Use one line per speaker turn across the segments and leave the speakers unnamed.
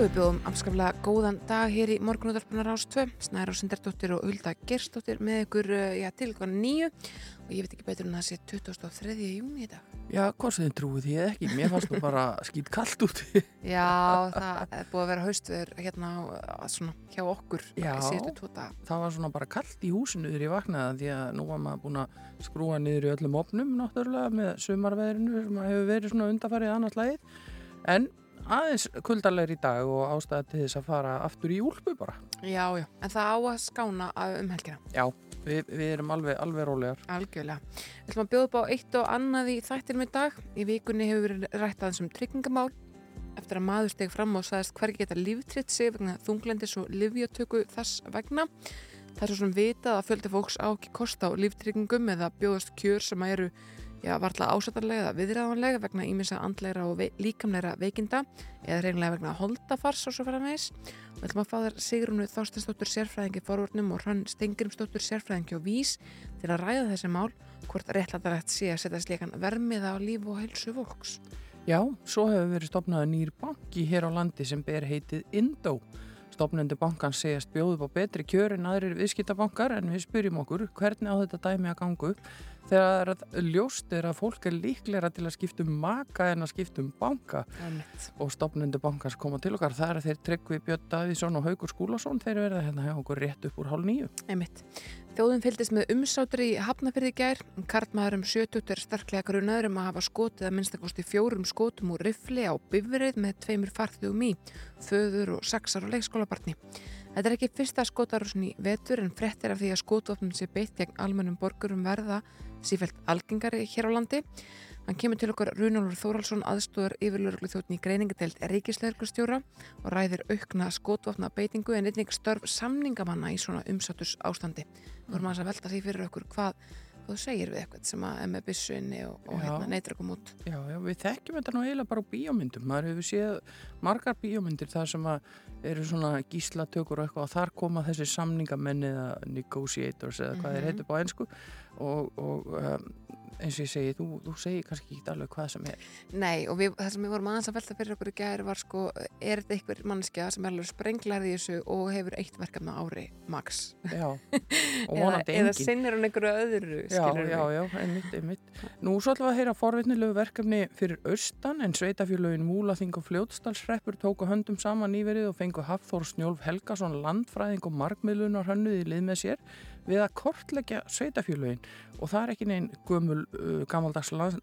Já, við bjóðum afskaflega góðan dag hér í morgunúðarpunar ástvö, Snæra Sindardóttir og Hulda Gerstóttir með ykkur uh, já, til ykkur nýju og ég veit ekki betur en það sé 23. júni í dag.
Já, hvað sem þið trúið því ekki, mér fannst það bara skýt kallt úti.
Já, það er búið að vera haustveður hérna á- svona hjá okkur
Já. Það var svona bara kallt í húsinu þegar ég vaknaði því að nú var maður búin að skrúa niður í öllum opnum náttúrulega með sumarveðrinu sem hefur verið svona undarfarið annars lagið. En aðeins kuldarlegur í dag og ástæða til þess að fara aftur í úlpu bara.
Já, já, en það á að skána um helgina,
Já, við, við erum alveg, alveg rólegar.
algjörlega. Við ætlum að bjóða upp á eitt og annað í þættinum í dag. Í vikunni hefur verið rætt aðeins um tryggingamál eftir að maður steg fram og sagðist hvergi geta líftritt sig vegna þunglendis og livjatöku þess vegna. Það er svo sem vitað að fjöldi fólks á ekki kost á líftryggingum eða bjóðast kjör sem eru já, varla ásættarlega eða viðræðanlega vegna ímissa andleira og vei, líkamleira veikinda eða reynlega vegna holdafars og svo fara meðis. Við ætlum að fá þær Sigrunu Þorstensdóttur sérfræðingi forvörnum og Hrönn Stengrimsdóttur sérfræðingi og vís til að ræða þessi mál hvort réttlættarætt sé að setja slikan vermiða á líf og heilsu fólks.
Já, svo hefur verið stopnaði nýr banki hér á landi sem ber heitið Indó. Stopnendur bankans segjast bjóðu á betri kjör en aðrir viðskiptabankar en við spyrjum okkur hvernig á þetta dæmi að ganga upp þegar ljóst er að fólk er líklega til að skipta um maka en að skipta um banka og stopnendur bankans koma til okkar. Það er þeir Tryggvi Björn Davíðsson og Haugur Skúlason þeir verða hérna hjá okkur rétt upp úr hálf nýju.
Einmitt. Þjóðin fylgdist með umsátur í Hafnafyrði gær. Kartmaður um 70 er sterklega grunaður um að hafa skotið að minnstakosti fjórum skotum úr rifli á bifrið með tveimur farþugum í, föður og sexar og leikskólabarni. Þetta er ekki fyrsta skotarusin í vetur en frettir af því að skotvopnum sé beitt gegn almennum borgurum verða sífælt algengari hér á landi. Hann kemur til okkar Runálfur Þóraldsson aðstóðar yfirlörglu þjóttn í greiningadeild ríkislauglustjóra og ræðir aukna skotvopna beitingu en einnig störf samningamanna í svona umsaturs ástandi. Vorum aðeins að velta því fyrir okkur hvað, þú segir við eitthvað sem að með byssunni og, og hérna koma út.
Já, já, við þekkjum þetta nú eiginlega bara á bíómyndum. Maður hefur séð margar bíómyndir þar sem að eru svona gíslatökur og eitthvað og þar koma þessi samningamenn eða negotiators eða hvað þeir
Mhm.
heitir på einsku og, og um, eins og ég segi, þú, þú segir kannski ekki alveg hvað sem er.
Nei, og við, það sem við vorum aðeins að velta fyrir okkur í gæri var sko, er þetta einhver mannskja sem er alveg sprenglarði í þessu og hefur eitt verkefna á ári max?
Já, og
eða,
vonandi
eða
engin.
sinnir hún einhverju öðru,
Já, já, já, einmitt, einmitt. Nú svo ætlum við að heyra forvitnilegu verkefni fyrir austan en sveitafjörlögin Múlaþing og Fljótsdalsreppur tóku höndum saman og fengu Hafþór Snjólf Helgason landfræðing og markmiðlunar hönnuð í lið með sér við að kortleggja sveitafjörlögin og það er ekki neinn gömul uh, gamaldags uh,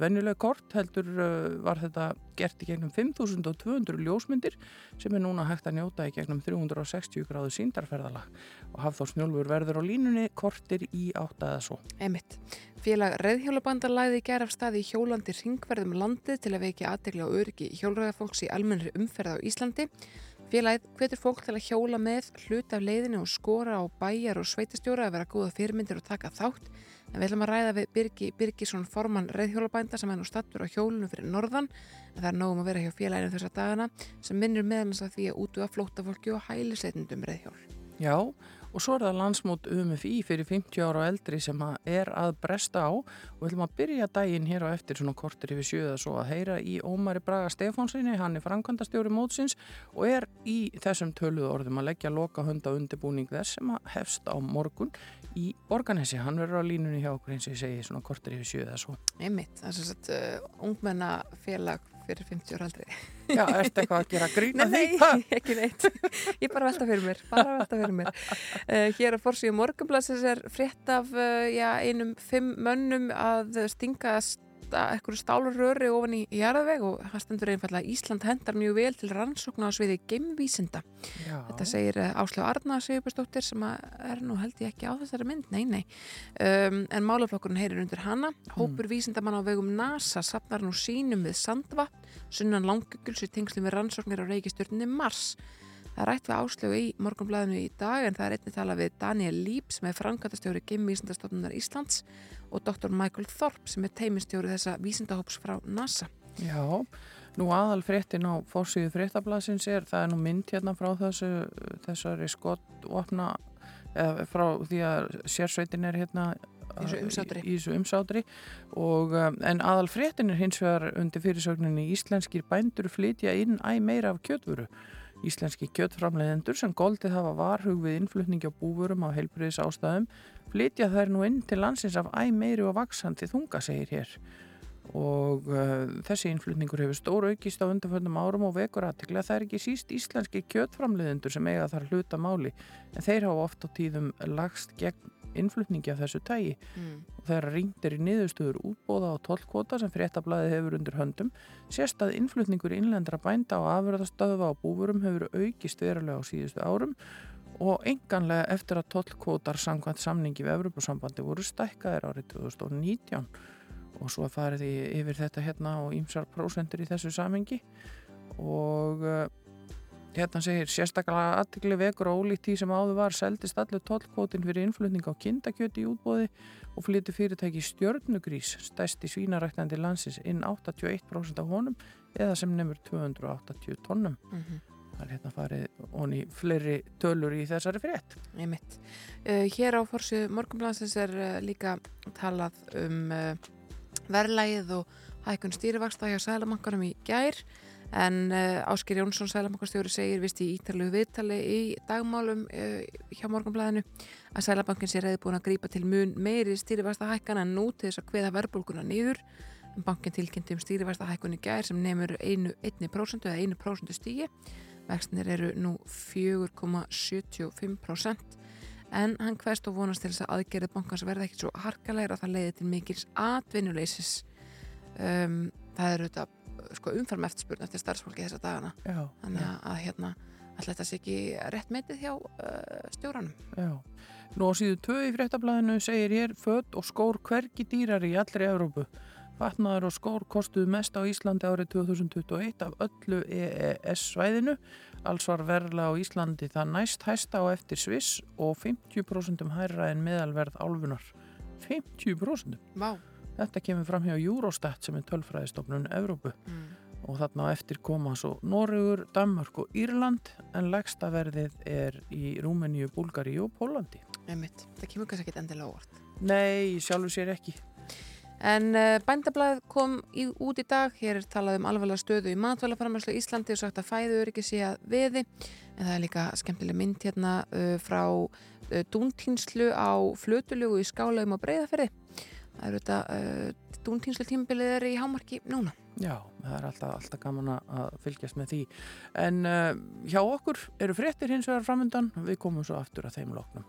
venjuleg kort heldur uh, var þetta gert í gegnum 5200 ljósmyndir sem er núna hægt að njóta í gegnum 360 gráðu síndarferðalag og Hafþór Snjólfur verður á línunni kortir í átta eða svo.
Emitt. Félag Reðhjólabanda lagði í gerð af staði í hjólandi ringverðum landið til að veikja aðdegli á öryggi hjólræðafólks í almennri umferð á Íslandi. Félagið hvetur fólk til að hjóla með hlut af leiðinu og skora á bæjar og sveitastjóra að vera góða fyrirmyndir og taka þátt. En við ætlum að ræða við Birgi Birgisson formann Reðhjólabænda sem er nú stattur á hjólunu fyrir norðan. En það er nógum að vera hjá félaginu þessa dagana sem minnir meðalans að því að útu að flóta fólki og hælisleitundum Reðhjól.
Já, og svo er það landsmót UMFI fyrir 50 ára og eldri sem er að bresta á. Og við ætlum að byrja daginn hér á eftir svona kortir yfir sjöða svo að heyra í Ómari Braga Stefánsinni, hann er framkvæmdastjóri mótsins og er í þessum töluðu orðum að leggja loka hunda undirbúning þess sem að hefst á morgun í Borganesi. Hann verður á línunni hjá okkur eins og ég segi svona kortir yfir sjöða svo.
Einmitt, það er svo sett uh, ungmennafélag fyrir 50 ára aldrei.
Já, ertu eitthvað að gera grína
Nei,
því? Ha?
nei, ekki neitt. Ég bara velta fyrir mér, bara velta fyrir mér. Uh, hér á Forsíu Morgunblassis er frétt af uh, já, einum fimm mönnum að stinga sta, ekkur stáluröri ofan í jarðveg og það stendur einfallega að Ísland hendar mjög vel til rannsókna á sviði geimvísinda.
Já.
Þetta segir uh, Áslöf Arna Sigurbjörnsdóttir sem er nú held ég ekki á þessari mynd, nei, nei. Um, en málaflokkurinn heyrir undir hana. Hópur vísindamann á vegum NASA sapnar nú sínum við Sandva, sunnan langugguls í tengslum við rannsóknir á reikistjörnni Mars. Það rætt við áslögu í morgunblæðinu í dag en það er einnig talað við Daniel Líp sem er frangatastjóri Gimvísindastofnunar Íslands og Dr. Michael Thorpe sem er teimistjóri þessa vísindahóps frá NASA.
Já, nú aðal fréttin á fórsíðu fréttablasins er, það er nú mynd hérna frá þessu, þessari skottvapna, eða frá því að sérsveitin er hérna
Í þessu umsátri.
og, um, en aðal fréttin er hins vegar undir fyrirsögninni íslenskir bændur flytja inn æg meira af kjötvöru. Íslenski kjötframleiðendur sem goldið hafa varhug við innflutningi á búvörum á heilbriðis ástæðum flytja þær nú inn til landsins af æg meiri og vaksandi þunga, segir hér og uh, þessi innflutningur hefur stór aukist á undanföndum árum og vekur aðtikla það er ekki síst íslenski kjötframleiðendur sem eiga þar hluta máli en þeir hafa oft á tíðum lagst gegn innflutningi af þessu tægi
Mm.
þegar ringtir í niðurstöður útbóða og tollkvota sem fréttablaði hefur undir höndum sérst að innflutningur innlendra bænda og afverðastöðva á búfurum hefur aukist verulega á síðustu árum og enganlega eftir að tollkvotar samkvæmt samningi við Evropasambandi voru stækkaðir árið 2019 og svo farið í, yfir þetta hérna og ýmsar prósendur í þessu samengi og uh, hérna segir sérstaklega aðtikli vekur og ólíkt því sem áður var seldist allur tollkvotin fyrir innflutning á kindakjöti í útbóði og flyttu fyrirtæki stjörnugrís stæsti svínaræktandi landsins inn 81% af honum eða sem nefnur 280 tonnum.
Mm
það er hérna farið onni fleiri tölur í þessari frétt.
Einmitt. Uh, hér á fórsíðu morgunblæðsins er uh, líka talað um uh, verðlægið og hækkun stýrivaksta hjá Sælamankanum í gær. En Ásker Jónsson Sælamankarstjóri segir vist í ítalegu viðtali í dagmálum hjá morgunblæðinu að Sælabankin sé reyði búin að grípa til mun meiri stýrivaksta hækkan en nú til þess að hveða verbulguna nýður bankin tilkynnti um stýrivaksta hækkun í gær sem nefnur 1% eða 1% stígi Vextinir eru nú 4,75% en hann hverst og vonast til þess að aðgerið bankans verða ekkert svo harkalegir að það leiði til mikils atvinnuleysis. Um, það eru þetta sko, umfram eftirspurn eftir starfsfólki þessa dagana.
Já,
Þannig að, að hérna, alltaf þetta sé ekki rétt metið hjá uh, stjóranum.
já. Nú á síðu 2 í fréttablaðinu segir hér född og skór hvergi dýrar í allri Evrópu. Fatnaður og skór kostuðu mest á Íslandi árið 2021 af öllu EES-svæðinu. Alls var verðla á Íslandi það næst hæsta á eftir Sviss og 50% hærra en meðalverð álfunar. 50%?
Vá.
Þetta kemur fram hjá Eurostat sem er tölfræðistofnun Evrópu
Mm.
og þarna á eftir koma svo Noregur, Danmark og Írland en lægsta verðið er í Rúmeníu, Búlgari og Pólandi.
Einmitt. Það kemur kannski ekki endilega óvart.
Nei, sjálfur sér ekki.
En uh, bændablaðið kom í, út í dag, hér er talað um alvarlega stöðu í matvælaframherslu í Íslandi og sagt að fæðu öryggi sé að veði, en það er líka skemmtileg mynd hérna uh, frá uh, dúntýnslu á flötulugu í skálaum á breyðaferði. Það eru þetta, uh, dúntýnslu tímabilið er í hámarki núna.
Já, það er alltaf, alltaf gaman að fylgjast með því. En hjá okkur eru fréttir hins vegar framöndan, við komum svo aftur að þeim loknum.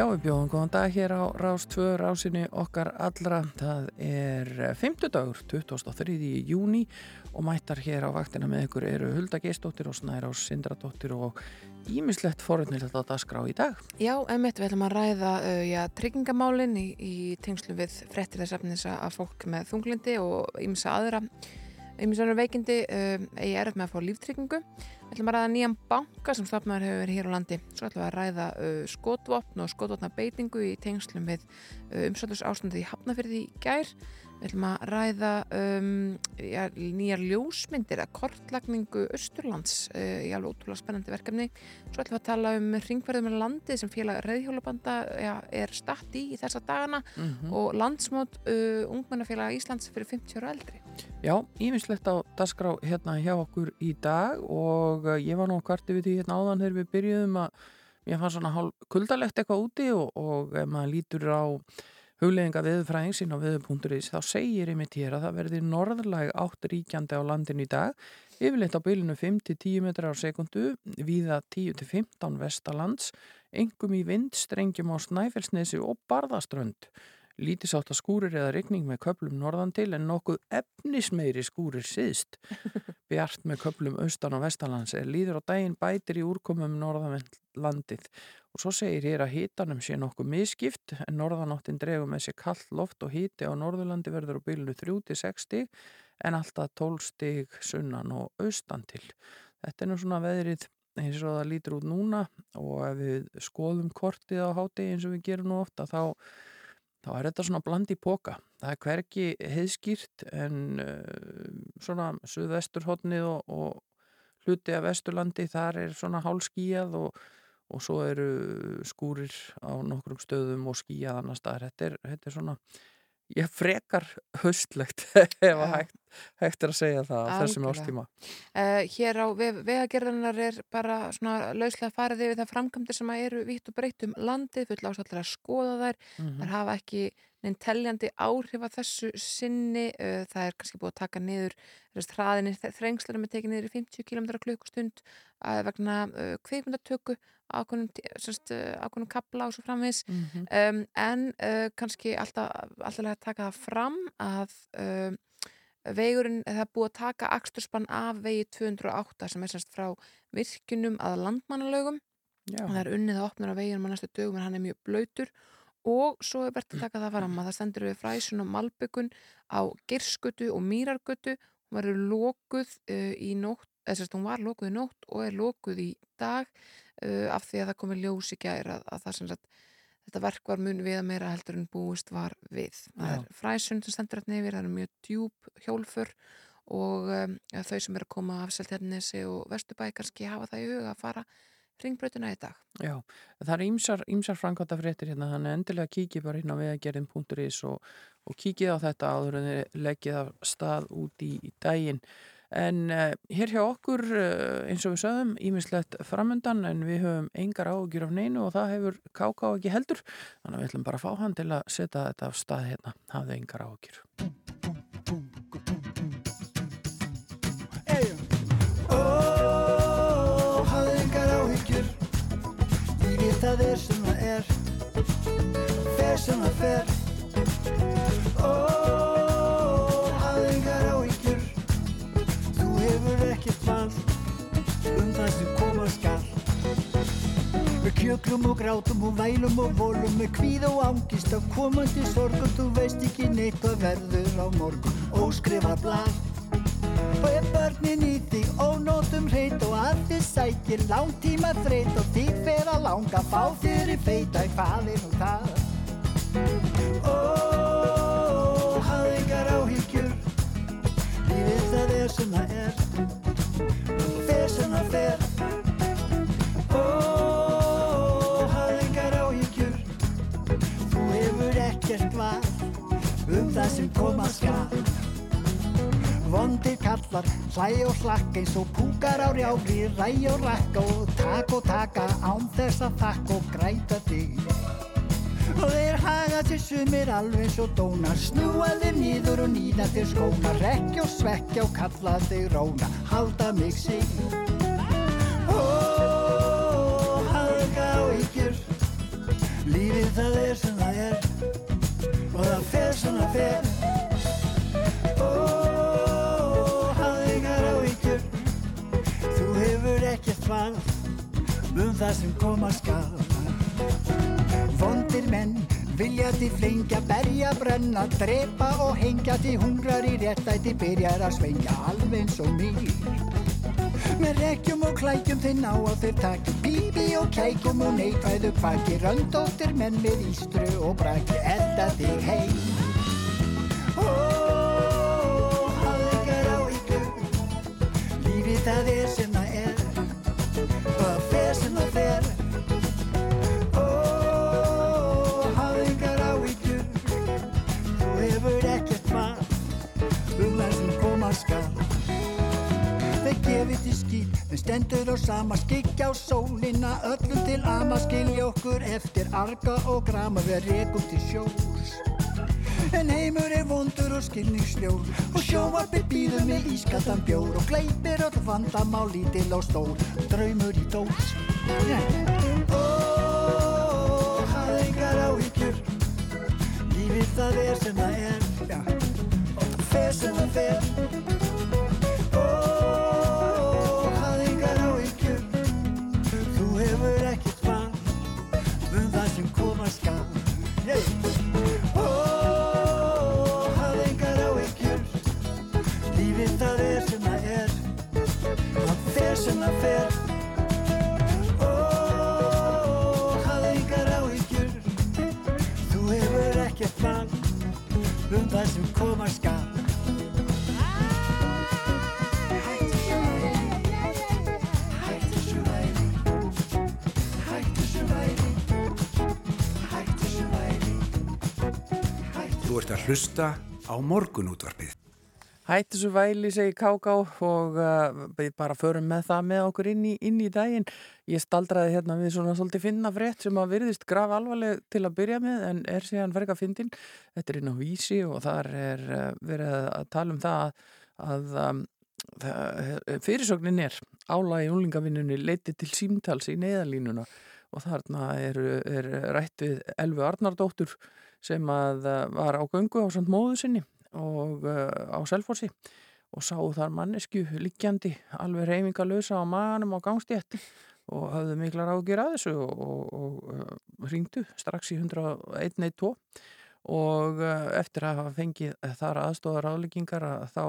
Já, við bjóðum góðan dag hér á Rás 2, rásinni okkar allra. Það er 50 dagur, 23. júni og mættar hér á vaktina með ykkur eru Hulda Geistóttir og Snærás Sindradóttir og ímislegt forunilegt á dagskrá í dag.
Já, emitt, við ætlum að ræða uh, já, tryggingamálin í, í tengslu við efnis að fólk með þunglindi og ymsa aðra aðra veikindi uh, eigi erf með að fá líftryggingu. Við ætlum að ræða nýjan banka sem stopnaður hefur verið hér á landi. Svo ætlum við að ræða uh, skotvopn og skotvopna beitingu í tengslum við uh, umsöldus ástandið í Hafnafyrði í gær. Við ætlum að ræða um, já, nýjar ljósmyndir að kortlagningu Östurlands uh, í alveg ótrúlega spennandi verkefni. Svo ætlum við að tala um ringverðum með landið sem félag reyðhjólabanda já, er statt í í þessa dagana
Mm -hmm.
og landsmót uh, ungmennafélag Íslands fyrir 50 ára eldri.
Já, ímislegt á dagskrá hérna hjá okkur í dag og uh, ég var nú að kvarti við því hérna áðan þegar við byrjuðum að ég fann svona hálf kuldalegt eitthvað úti og, og maður lítur á hugleðinga viðfræðing sín á viðu.is þá segir einmitt hér að það verði norðlæg átt ríkjandi á landin í dag yfirleitt á bylunu 5-10 metrar á sekundu viða 10-15 vestalands engum í vindstrengjum á Snæfellsnesi og Barðaströnd Lítisátt að skúrir eða regning með köplum norðan til en nokkuð efnismeiri skúrir síðst. Bjart með köplum austan og vestalands er líður á daginn bætir í úrkomum norðanlandið og svo segir hér að hítanum sé nokkuð miskipt en norðanáttin drefum með sér kallt loft og híti á norðurlandi verður á bylunu 3-6 stig en alltaf 12 stig sunnan og austan til. Þetta er nú svona veðrið eins og það lítur út núna og ef við skoðum kortið á háti eins og við gerum nú ofta þá þá er þetta svona bland í póka. Það er hverki heiðskýrt en uh, svona suðvesturhóttnið og, og hluti af vesturlandi þar er svona hálskíjað og, og svo eru skúrir á nokkrum stöðum og skíjað annar staðar. Þetta þetta er svona ég frekar höstlegt ef að hægt, hægt er að segja það á þessum ástíma.
Uh, hér á vegagerðanar er bara svona lauslega farið yfir það framkvæmdir sem eru vitt og breytt um landið, full ásallar að skoða þær, mm -hmm. þær hafa ekki neinn telljandi áhrif að þessu sinni, uh, það er kannski búið að taka niður, hraðinni þrengslarum er tekið niður í 50 km klukkustund uh, vegna kveikmyndatöku ákveðnum kapla og svo framvis mm -hmm. um, en uh, kannski alltaf, alltaf að taka það fram að um, vegurinn, það er búið að taka axturspann af vegi 208 sem er semst frá virkunum að landmannalögum það er unnið að opna á veginum á næstu dögum en hann er mjög blöytur og svo er verið að taka það fram að það stendur við fræsun og malbyggun á girskutu og mýrargutu hún verður lókuð uh, í nótt eða sérst hún var lókuð í nótt og er lókuð í dag uh, af því að það komi ljós í gæri að, að það sem sagt þetta verk var mun við að meira heldur en búist var við. Það er fræsund sem stendur hérna yfir, það er mjög djúb hjólfur og um, þau sem eru að koma af Seltjarnesi og Vesturbæ kannski hafa það í huga að fara ringbrötuna í dag.
Já, það er ímsar, ímsar framkvæmta fréttir hérna, þannig endilega kíkið bara hérna á vegagerðin.is og, og kíkið á þetta áður en leggið af stað út í, í daginn. En uh, hér hjá okkur, uh, eins og við sögum, ímislegt framöndan en við höfum engar ágjur af neinu og það hefur Káká ekki heldur. Þannig að við ætlum bara að fá hann til að setja þetta af stað hérna. Hafðu engar ágjur.
Sem það fer. Ó, kjöklum og grátum og vælum og volum með kvíð og ángist af komandi sorgum þú veist ekki neitt hvað verður á morgun. Óskrifa blad og er börnin í þig ónótum hreit og að þið sækir langtíma þreit og þig fer að langa fá þér í feita í hvaðin og það lífið það er sem það er fer sem það fer ekkert var um það sem koma skar Vondir kallar, hlæ og slakka eins og púkar á rjáfri, ræ og rakka og tak og taka án þess að þakka og græta þig Og þeir haga til sumir alveg svo dóna, snúa þeir nýður og nýða til skóna, rekja og svekja og kalla þeir róna, halda mig sig. Ó, haga og ykkur, lífið það er sem það er. Og það fer sem það fer. Ó, yngar á ykkur þú hefur ekkert val. Um það sem koma skal. Vondir menn vilja til flengja, berja, brenna, drepa og hengja til hungrar í réttæti byrjar að svengja alveg eins og mér Með rekjum og klækjum þeir ná á þeir taki Bíbi og kækjum og neikvæðu kvaki Röndóttir menn með ístru og braki Edda þig heim. Ó, hafðu ykkur á ykkur Lífið það er sem stendur á sama skikja á sólina öllum til ama skilja okkur eftir arga og grama við rekum til sjós. En heimur er vondur og skilningsljór Og sjóarpi býður með ískaldan bjór Og gleipir öll vandamál lítil og stór Draumur í dós. Ó, hafði engar áhyggjur Lífið það er sem það er. Og fer sem það fer Um það sem koma skal Hættu svo væri Hættu svo væri Hættu svo væri
Þú ert að hlusta á morgunútvarpið.
Hættu svo væli, segi Káká og uh, við bara förum með það með okkur inn í, inn í daginn. Ég staldraði hérna við svona svolítið finna frétt sem að virðist graf alvarleg til að byrja með en er síðan verka fyndin. Þetta er inn á vísi og þar er uh, verið að tala um það að, að um, það- fyrirsögnin er ála í unlingavinnunni leiti til símtals í neyðalínuna og þarna er, er rætt við Elfu Arnardóttur sem að uh, var á göngu á samt móðu sinni og uh, á Selfossi og sá þar mannesku liggjandi alveg reyfingalösa á maganum á gangstétt og hafði miklar ágjur að þessu og, og, uh, ringdu strax í 101.2 og uh, eftir að hafa fengið þar aðstóðar áleggingar að þá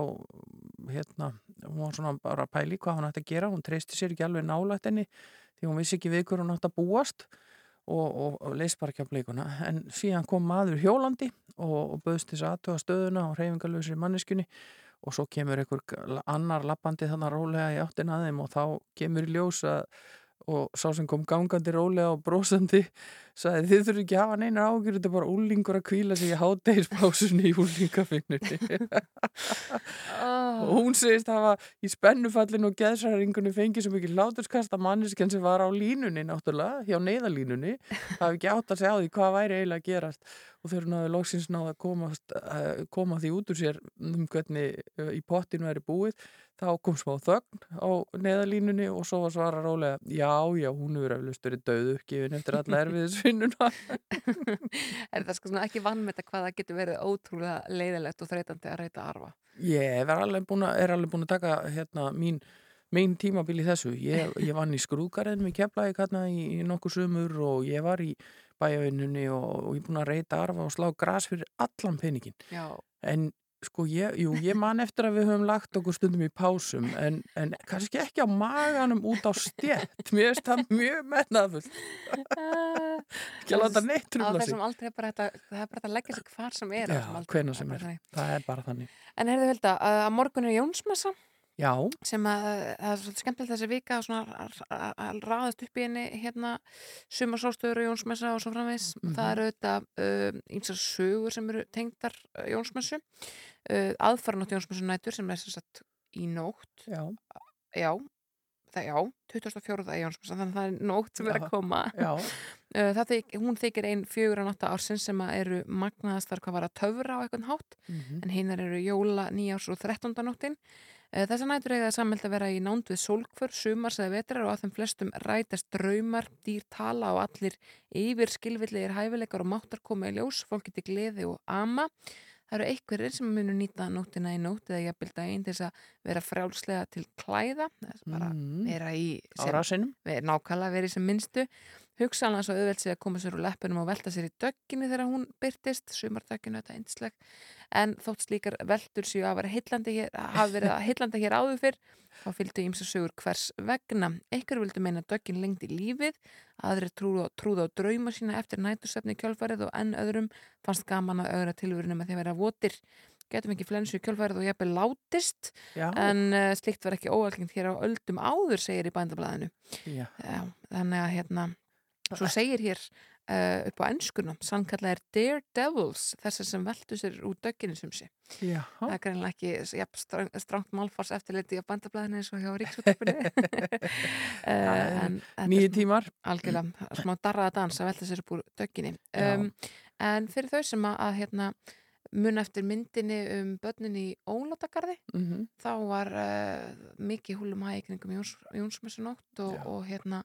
hérna, hún var svona bara að pæli hvað hún ætti að gera, hún treysti sér ekki alveg nálægt henni því hún vissi ekki við hver hún átti að búast. og, og, og leist bara ekki á bleikuna en síðan kom maður hjólandi og, og böðst þess aðtöða stöðuna og reyfingalösri manneskunni og svo kemur einhver annar lappandi þannig rólega í áttin að þeim og þá kemur í ljós að og sá sem kom gangandi rólega og brósandi sagði þið þurfum ekki að hafa neina ágjur þetta er bara úlingur að kvíla sig í hátegisbásunni í úlingafinnunni og hún segist hafa í spennufallinu og geðsræringunni fengið svo mikið láturskast að manneskjan sem var á línunni náttúrulega, hjá neyðalínunni hafi ekki átt að segja á því hvað væri eiginlega að gerast. Og þegar hún hafi loksins náða að komast, uh, koma því út úr sér um hvernig uh, í pottinu væri búið þá kom smá þögn á neðalínunni og svo var svara rólega já, já, hún hefur eflust verið döðu uppgifin eftir alla erfiðisvinnuna.
Er það sko svona ekki vannmeta hvað það getur verið ótrúlega leiðilegt og þreytandi að reyta arfa?
Ég er alveg búin að, alveg búin að taka hérna mín, mín tímabil í þessu. Ég, ég vann í skrúðgarðin við keflaði hérna í, í nokkur sumur og ég var í bæjavinnunni og, og ég er búin að reyta arfa og slá gras fyrir allan peningin
Já,
en sko ég, jú, ég man eftir að við höfum lagt okkur stundum í pásum en, en kannski ekki á maganum út á stjett mér finnst það mjög mennaðfull ekki að láta neitt trúla sig.
það er bara þetta að leggja sig hvar sem er
Já, hvenær sem er. það er bara þannig.
En heyrðu Hulda, að að morgun er Jónsmessa
já,
sem að það er svolítið skemmtilegt vika að svona að- að að raðast upp í henni hérna sumarsástöður og Jónsmessa og svo framvegs.
Mhm.
Það eru auðvitað uh, ímsar sögur sem eru tengdar uh, Jónsmessu. Uh, aðfaranótt Jónsmessu nætur sem er sem sagt í nótt.
já,
Já, það, já, 24. er Jónsmessa þannig að það er nótt sem er
Já.
að koma. Uh, þyk, hún þykir ein fjögur að nátta ársins sem að eru magnaðastar hvað var að töfra á eitthvað hátt
mhm,
en hinnar eru jóla, nýjárs og þrettándanóttin. Þessar nætur eiga samhælt að vera í nánd við sólkvör, sumars eða vetrar og að þeim flestum rætast draumar, dýr tala og allir yfir skilvilligir hæfileikar og máttar koma í ljós, fólk geti gleði og ama. Það eru einhverjir sem munu nýta nóttina í nótt eða jafnvel daginn til þess að vera frjálslega til klæða, þess að bara
Mhm.
vera í sem, nákvæmlega verið sem minnstu hugsaðan svo auðvelt sig að koma sér úr leppunum og velta sér í dögginni þegar hún byrtist sumardögginu, þetta er eindisleg en þótt slíkar veldur séu að vera heillandi hér, hafa verið að heillandi hér áður fyrr þá fylgdu ímsa sögur hvers vegna. Einhver vildu meina döggin lengdi lífið aðri trúðu, trúðu á drauma sína eftir nætursefni í kjölfarið og enn öðrum fannst gaman að auðra tilvörunum að að vera votir. Getum ekki flensu í kjölfarið og jafnvel látist
já,
en uh, slíkt var ekki óalgengt hér á öldum áður segir í bændablaðinu.
Já,
Já, þannig að hérna svo segir hér uh, upp á ennskunum sannkallað er daredevils þessar sem veltu sér úr dögginu sem sé.
Já.
það er greinlega ekki ja, stránt málfars eftirliti á bandablaðinu eins og hjá ríksúttarpinu uh,
nýju tímar.
Algjörlega, smá darraða dans að velta sér upp úr dögginni. Um, en fyrir þau sem að, að hérna, mun eftir myndinni um börnin í Ólótagarði
mm -hmm.
þá var uh, mikið húlum hæg kringum Jóns, Jónsmessunótt og, og hérna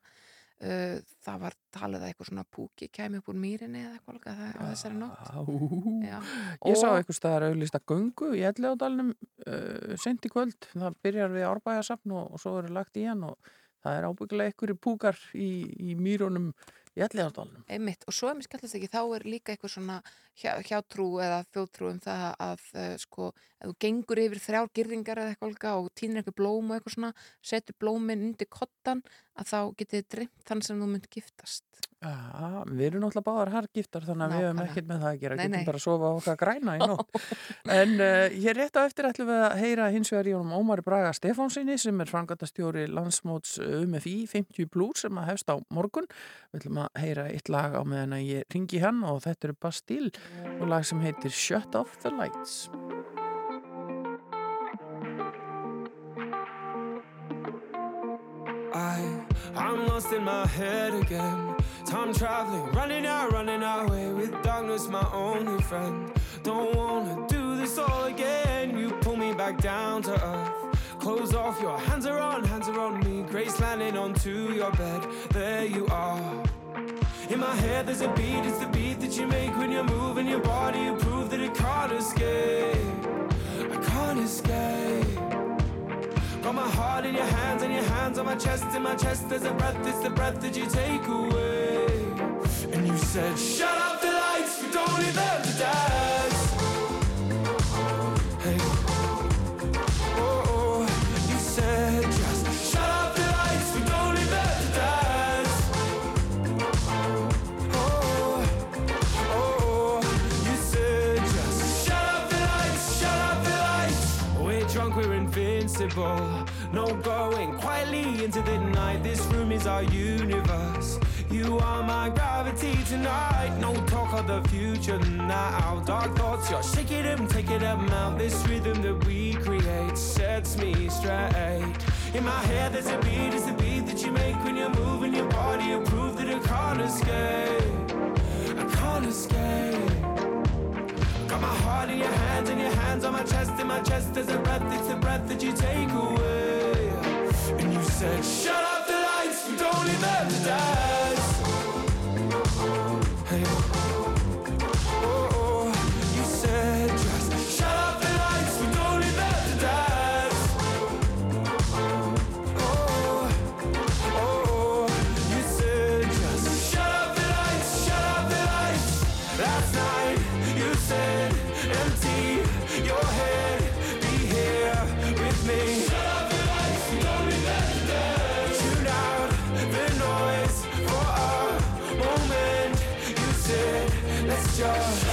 það var talið að eitthvað svona púki kæmi upp úr mýrinni eða eitthvað líka það, á þessari nótt. Já.
Ég sá eitthvað staðar auðlista göngu í Ellegadalnum uh, sent í kvöld, það byrjar við árbæðasafn og, og svo eru lagt í hann og það er ábyggilega einhverju púkar í, í mýrunum í Ellegadalnum
Einmitt, og svo er mér skallast ekki, þá er líka eitthvað svona hjá, hjátrú eða þjóðtrú um það að uh, sko, ef þú gengur yfir þrjár girðingar eða eitthvað og týnir eitthvað blóm og eitthvað svona, setur blómin undir kottan, að þá getið þið dreymt þann sem þú mynd giftast.
Já, við erum náttúrulega báðar hargiftar þannig að við hefum ekkert með það að gera,
Nei,
getum
nei.
bara að sofa á okkar græna í nótt. En uh, hér rétt á eftir ætlum við að heyra hins vegar í honum Ómari Braga Stefánsinni sem er frangatastjóri landsmóts UMFI 50 Plus sem að hefst á morgun. Við ætlum að heyra eitt lag á meðan að ég ringi hann og þetta eru Bastille og lag sem heitir Shut Off the Lights.
I'm lost in my head again. Time traveling, running out, running away with darkness, my only friend. Don't wanna do this all again. You pull me back down to earth. Close off, your hands are on, hands are on me. Grace landing onto your bed. There you are. In my head, there's a beat, it's the beat that you make when you're moving your body. You prove that it can't escape. I can't escape. Got my heart in your hands and your hands on my chest. In my chest, there's a breath, it's the breath that you take away. And you said, Shut up the lights, we don't need them to dance. Hey. Oh, oh. You said, Just shut the lights, we don't need them to dance. Oh, oh. oh you said, Just shut the lights, shut the lights. We're drunk, we're invincible. No going quietly into the night. This room is our universe. You are my gravity tonight. No talk of the future now. Dark thoughts, you're shaking them, taking them out. This rhythm that we create sets me straight. In my head, there's a beat, it's the beat that you make when you're moving your body. You prove that I can't escape. I can't escape. Got my heart in your hands and your hands on my chest. In my chest, there's a breath, it's the breath that you take away. And you said, Shut up the lights, we don't need them to dance. Just.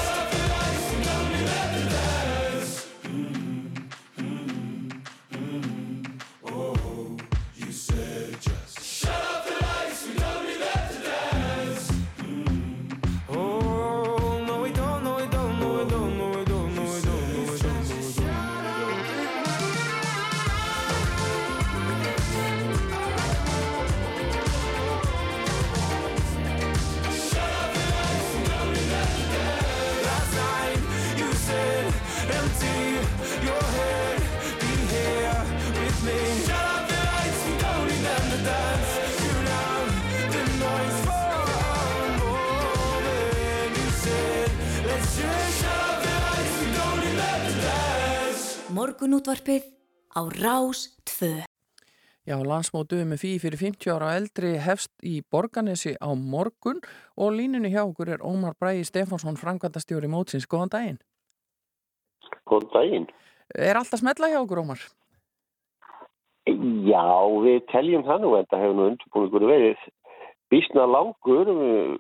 Morgunútvarpið á Rás 2.
Já, landsmótu með fí fyrir 50 ára eldri hefst í Borganesi á morgun og línunni hjá okkur er Ómar Bræði Stefánsson, frangvandastjóri mótsins. Góðan daginn.
Góðan daginn.
Er allt að smetla hjá okkur, Ómar?
Já, við teljum það nú en það hefur nú undirbúingur verið bísna langur. Við,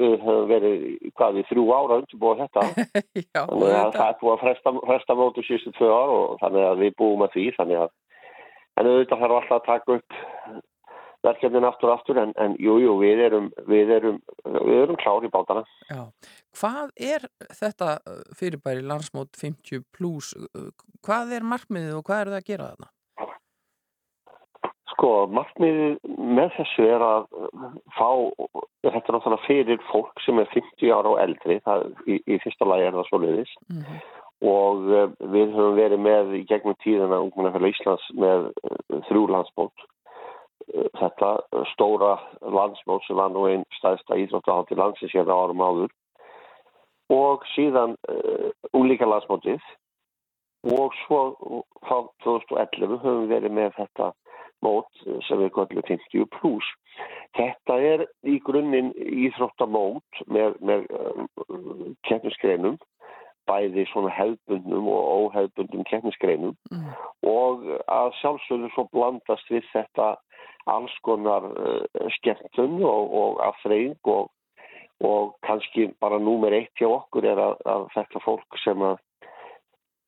við hefum verið, hvað, við þrjú ára undirbúið þetta.
Já,
Þannig að það er búið að fresta, fresta mótu síðustu tvö ár og þannig að við búum að því. Þannig að, en auðvitað þarf alltaf að taka upp verkefnin aftur og aftur en, en jú, jú, við erum, við erum, við erum klári í bátana.
já. Hvað er þetta uh, fyrirbæri landsmót 50 plus? Uh, Hvað er markmiðið og hvað er það að gera þarna?
Sko, markmiðið með þessu er að fá, þetta er náttúrulega fyrir fólk sem er 50 ára og eldri, það, í, í fyrsta lagi er það svo leiðis mm -hmm. og uh, við höfum verið með í gegnum tíðina ungmennafélag Íslands með uh, þrjú landsmót. Uh, þetta stóra landsmót sem var nú einn staðista ídróttahátt í landsins hérna árum áður og síðan úlíka landsmótið og svo frá 2011 höfum við verið með þetta mót sem við kallum 50 pluss. Þetta er í grunninn íþróttamót með, með uh, keppnisgreinum, bæði svona hefbundnum og óhefbundum keppnisgreinum mm. og að sjálfsögðu svo blandast við þetta alls konar uh, skemmtun og, og afþreying og, og kannski bara númer eitt hjá okkur er að, að þetta fólk sem að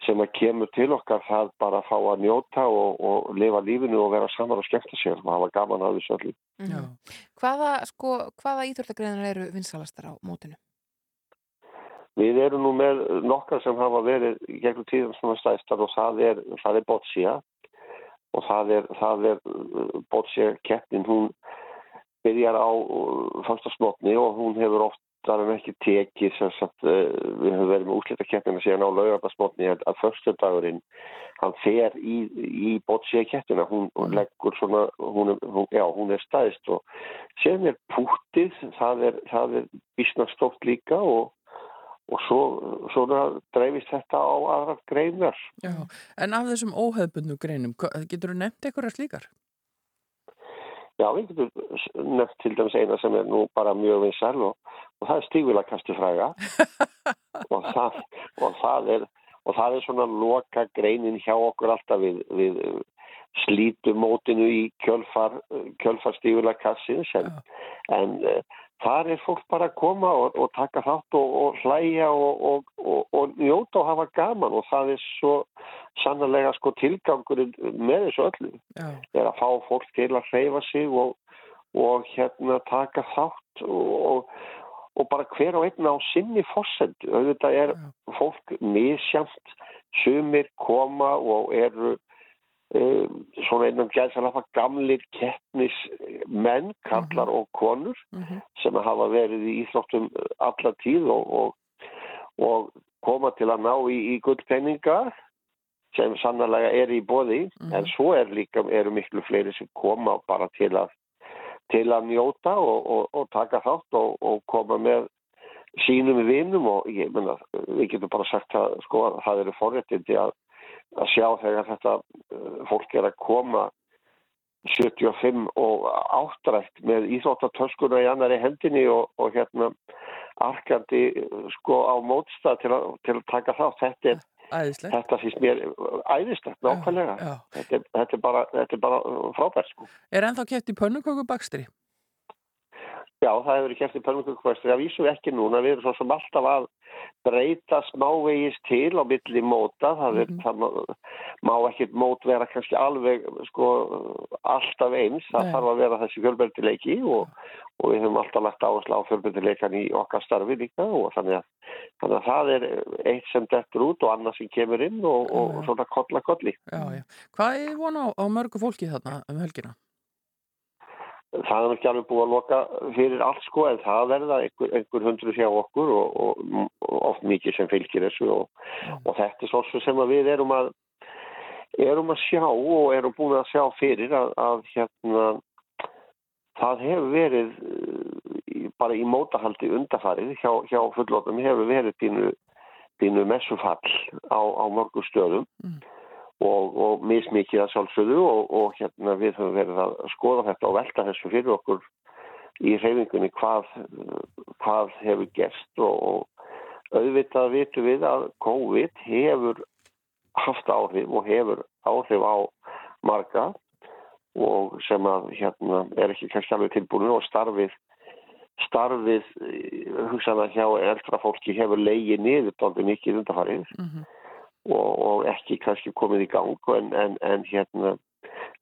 sem að kemur til okkar það bara að fá að njóta og, og lifa lífinu og vera saman og skemmta sér og hafa gaman að þessu allir.
Mm. Hvaða, sko, hvaða íþjóðlegreinar eru vinsalastar á mótinu?
Við erum nú með nokkar sem hafa verið gegnum tíðan svona stæstar og það er, það er Boccia og það er, það er Boccia keppnin, hún byrjar á fyrsta snotni og hún hefur oft það er ekki tekið sagt, uh, við höfum verið með úslítakeppina síðan á laugardagsmotni að, förstundagurinn hann fer í, í bótsíakettina hún, hún leggur svona hún, hún, já, hún er staðist og sen er pútið það er, er bísnastótt líka og, og svo svona dreifist þetta á aðra greinar.
Já, En af þessum óhefbundu greinum getur þú nefnt eitthvað slíkar?
Já, við getum nefnt til dæmis eina sem er nú bara mjög vinsal og, og það er stígvilakastu fræga og, það, og, það er, og það er svona loka greinin hjá okkur alltaf við, við slítumótinu í kjölfar, kjölfar stígvilakassins en, en þar er fólk bara að koma og, og taka þátt og, og hlæja og, og njóta og hafa gaman og það er svo sannlega sko tilgangurinn með þessu öllu. Já. Er að fá fólk til að hreyfa sig og hérna taka þátt og bara hver og einn á sinni fórsendu. Auðvitað er fólk misjamt, sumir koma og eru Um, svona einan gæðsalaffa gamlir keppnismenn, kallar mm -hmm. og konur mm -hmm. sem hafa verið í Íþróttum alla tíð og, og, og koma til að ná í, í gullpenninga sem sannlega er í bóði mm -hmm. en svo er líka, eru miklu fleiri sem koma bara til að til að njóta og, og taka þátt og koma með sínum vinnum og ég menna, við getum bara sagt að sko, það eru forréttindi að að sjá þegar þetta uh, fólk er að koma 75 og áttrætt með íþróttatöskuna í annari hendinni og, og hérna arkandi sko á mótstað til, til að taka þá þetta er
Æðislegt.
Þetta finnst mér æðislegt, nákvæmlega. Þetta, þetta, þetta er bara frábært sko.
Er ennþá kæft í pönnukökubakstri?
Já, það hefur kæft í pönnukökubakstri. Það vísum ekki núna. Við erum svo sem alltaf að breyta smávegis til á milli móta það, er, mm -hmm. það má, má ekkert mót vera kannski alveg sko, alltaf eins, það Nei. þarf að vera þessi fjölbyrdileiki og, og við höfum alltaf lagt áherslu á fjölbyrdileikan í okkar starfi líka og þannig að, þannig að það er eitt sem dettur út og annað sem kemur inn og, og, svona kolla kolli
já, já. Hvað er vona á, á mörgu fólki þarna um helgina?
Það er ekki alveg búið að loka fyrir allt sko en það verða einhver, einhver hundru hjá okkur og, og, og oft mikið sem fylgir þessu og, og þetta er svo sem við erum að erum að sjá og erum búin að sjá fyrir að, að hérna það hefur verið bara í mótahaldi undafarið hjá, hjá fullótum hefur verið dínu, dínu messufall á, á mörgum stöðum. Mm og, og mismikið að sjálfsögðu og, og hérna við höfum verið að skoða þetta og velta þessu fyrir okkur í reyfingunni hvað, hvað hefur gerst og, og auðvitað vitum við að COVID hefur haft áhrif og hefur áhrif á marga og sem að hérna er ekki kannski alveg tilbúinu og starfið starfið hugsaða hjá eldra fólki hefur leiðið niður doldið mikið undarfarið mm -hmm og, og ekki kannski komið í gang en, en, en hérna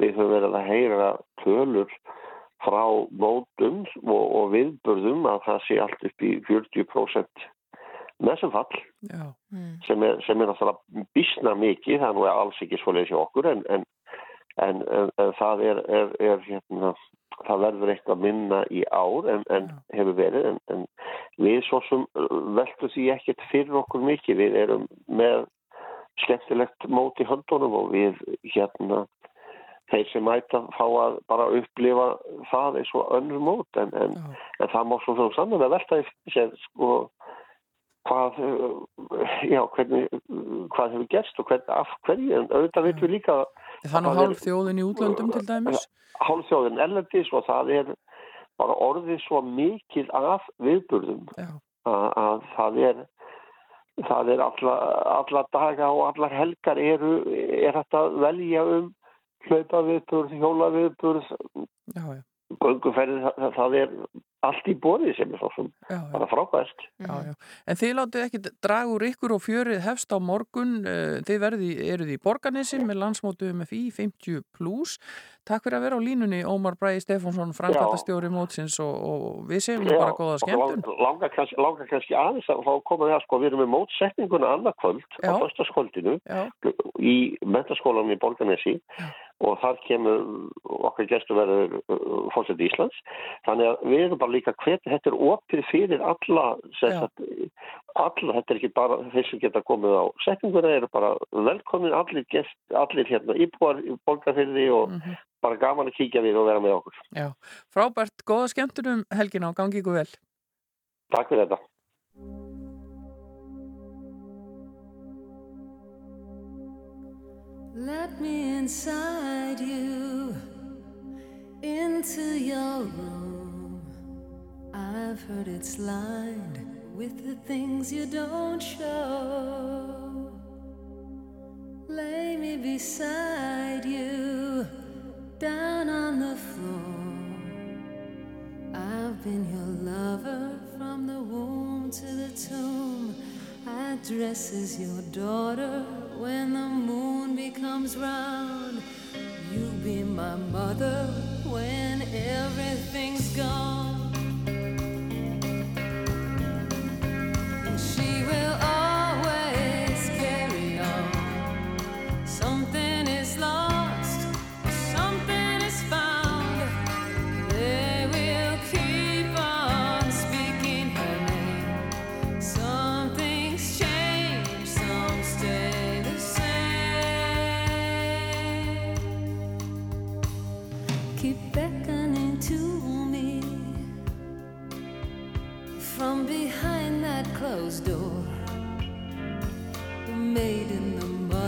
við höfum verið að heyra tölur frá mótum og, og viðbörðum að það sé allt upp í 40% messumfall mm. sem er, sem er náttúrulega bísna mikið, það er nú alls ekki svolítið hjá okkur en, en, en, en, en það er, er, er hérna, það verður eitthvað minna í ár en, en hefur verið en, en við svo sem veltum því ekkert fyrir okkur mikið við erum með skemmtilegt mót í höndunum og við hérna þeir sem mæta fá að bara upplifa það eins og önnur mót en, en, en það má svo svo saman að velta í sér sko hvað, já, hvernig, hvað hefur gerst og hvernig, af hverju, en auðvitað veitum við líka
Það er nú hálf þjóðin í útlöndum til dæmis?
Hálf þjóðin ellendis og það er bara orðið svo mikil af viðburðum. Að, að það er það er alla, alla daga og allar helgar eru, er þetta velja um hlaupa viðburð, hjóla viðburð gönguferðið, það, það er allt í bóði sem er svo sem já, já. bara frábæst
já, En þið látið ekki draga úr ykkur og fjörið hefst á morgun. Eh, þið verði, eruð í Borganissi með landsmótu MFI 50 plus Takk fyrir að vera á línunni Ómar Bræði Stefánsson framkvæmtastjóri mótsins og, og við segjum nú bara góða skemmtun.
Langa kannski, langa kannski aðeins að fá að koma það sko, við erum með mótsetninguna annarkvöld á förstaskvöldinu í mentaskólanum í Borganissi og þar kemur okkar gestu verður uh, fórsett í Íslands. Þannig að við erum bara líka hvernig þetta er opið fyrir alla sagt, alla, þetta er ekki bara þeir sem geta komið á setninguna eru bara velkomin allir, gest, allir hérna íbúar í borgarfyrði og mm -hmm. Bara gaman að kíkja við og vera með okkur
Já, frábært, góða skemmtunum helgin á, gangi ykkur vel
Takk fyrir þetta
Let me inside you into your room. I've heard it's lined with the things you don't show. Lay me beside you down on the floor. I've been your lover from the womb to the tomb. I dress as your daughter when the moon becomes round. You be my mother when everything's gone.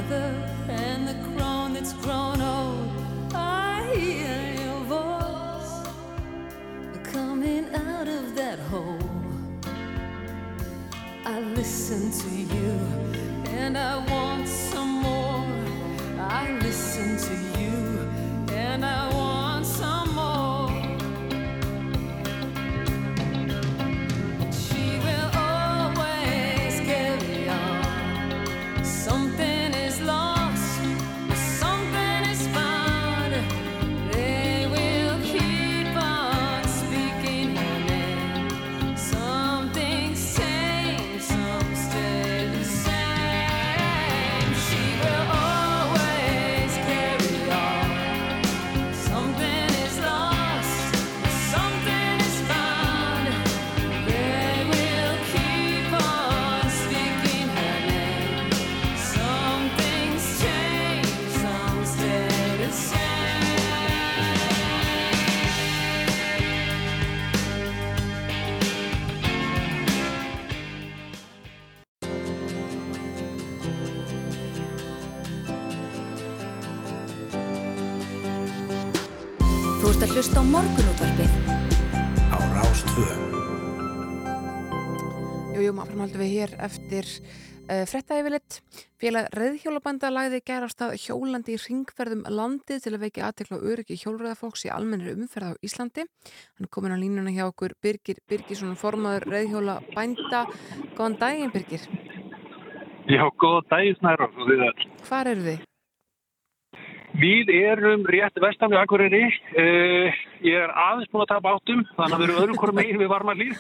Mother, and the crone that's grown old. I hear your voice coming out of that hole. I listen to you and I want some more. I listen to you and I want
morgunútvarpið
á Rástvö
Jú, jú, maður framhaldum við hér eftir uh, frettæfilitt. Félag Reðhjólabanda lagði gærast að hjólandi í ringferðum landið til að veikja aðtekla og öryggi hjólröðafólks í almennir umferð á Íslandi. Hann er komin á línuna hjá okkur Birgir Birgisson, formaður Reðhjólabænda. Góðan daginn, Birgir.
Já, góða daginn það.
Hvar eru þið?
Við erum rétt vestan við Akureyri. Uh, ég er aðeins búin að tapa áttum, þannig að við erum öðrum hverjum megin við varmarlýð.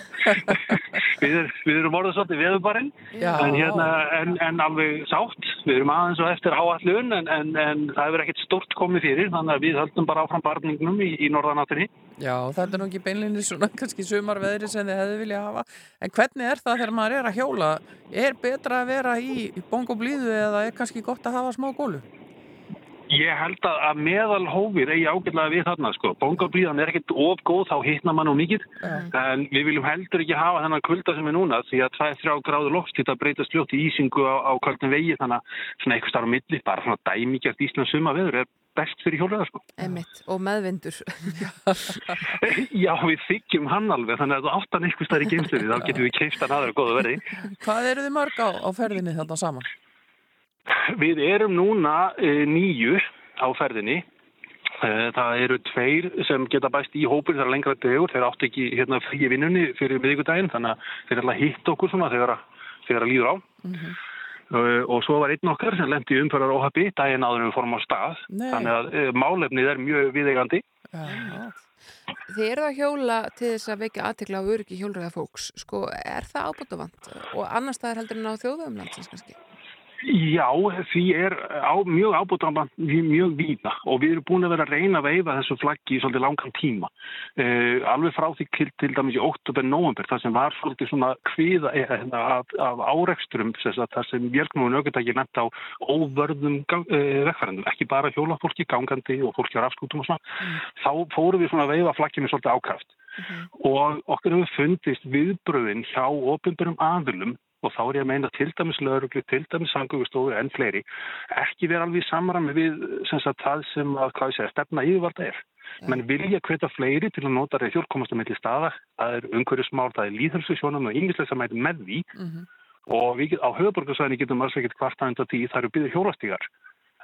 við, er, við erum orðið svolítið veðubarinn, en, hérna, en, en alveg sátt. Við erum aðeins og eftir áallun, en, en, en það hefur ekkert stort komið fyrir, þannig að við höldum bara áfram barningnum í, í norðanáttinni.
Já, þetta er nú ekki beinlinni svona kannski sumarveðri sem þið hefði vilja hafa. En hvernig er það þegar maður er að hjóla? Er betra að vera í, í bongoblíðu eða er kannski gott að hafa smá gólu?
Ég held að, að meðal hófir eigi ágætlega við þarna sko. Bongablíðan er ekkert of góð, þá hitna mann og mikið. En við viljum heldur ekki hafa þennan kulda sem er núna því að 2-3 gráður loft þetta breytast fljótt í ísingu á, á kvöldin vegi þannig að svona eitthvað starf á milli, bara svona dæmigjart Íslands suma veður er best fyrir hjólaða sko.
Emitt, og meðvindur.
Já, við þykjum hann alveg þannig að þú áttan eitthvað starf í geimstöði þá getum við keift hann aðra góða verði.
Hvað eru þið mörg á, á ferðinni þarna saman?
Við erum núna e, nýju á ferðinni. E, það eru tveir sem geta bæst í hópur þegar lengra degur. Þeir áttu ekki hérna, frí vinnunni fyrir miðvikudaginn þannig að þeir ætla að hitta okkur svona þegar, þegar að líður á.
Mhm.
e, og svo var einn okkar sem lendi umfærar óhafi daginn áður en við fórum á stað.
Nei.
Þannig að e, málefnið er mjög viðegandi.
Þið eru að hjóla til þess að vekja aðtekla á öryggi hjólræða fólks. Sko, er það ábútafant? Og annars staðar heldur en á þjóðvegum landsins kannski?
Já, því er á, mjög ábútrámband mjög víða og við erum búin að vera að reyna að veifa þessu flaggi í svolítið langan tíma. Uh, alveg frá því til, til dæmis í oktober, november, það sem var svolítið svona kviða eh, af, af áreksturum, það sem vélknúin aukvitað nefnt á óvörðum uh, vegfærandum, ekki bara hjólafólki, gangandi og fólki á rafskútum og svona. Þá fórum við svona að veifa flagginu svolítið ákraft og okkur hefur fundist viðbröðin hjá ofinbjörnum aðlum og þá er ég að meina til dæmis lauruglu, til dæmis sangugustofu en fleiri, ekki vera alveg samræmi við sem sagt, það sem að, hvað ég segja, stefna yfirvalda er. menn vilja hveta fleiri til að nota reyð hjálpkomast að melli staða, það er umhverjusmál, það er líðhelsesjónum og er með því. Og við, á höfuborgarsvæðinni getum alls ekkert kvarta undan því það eru byggðið hjólastígar.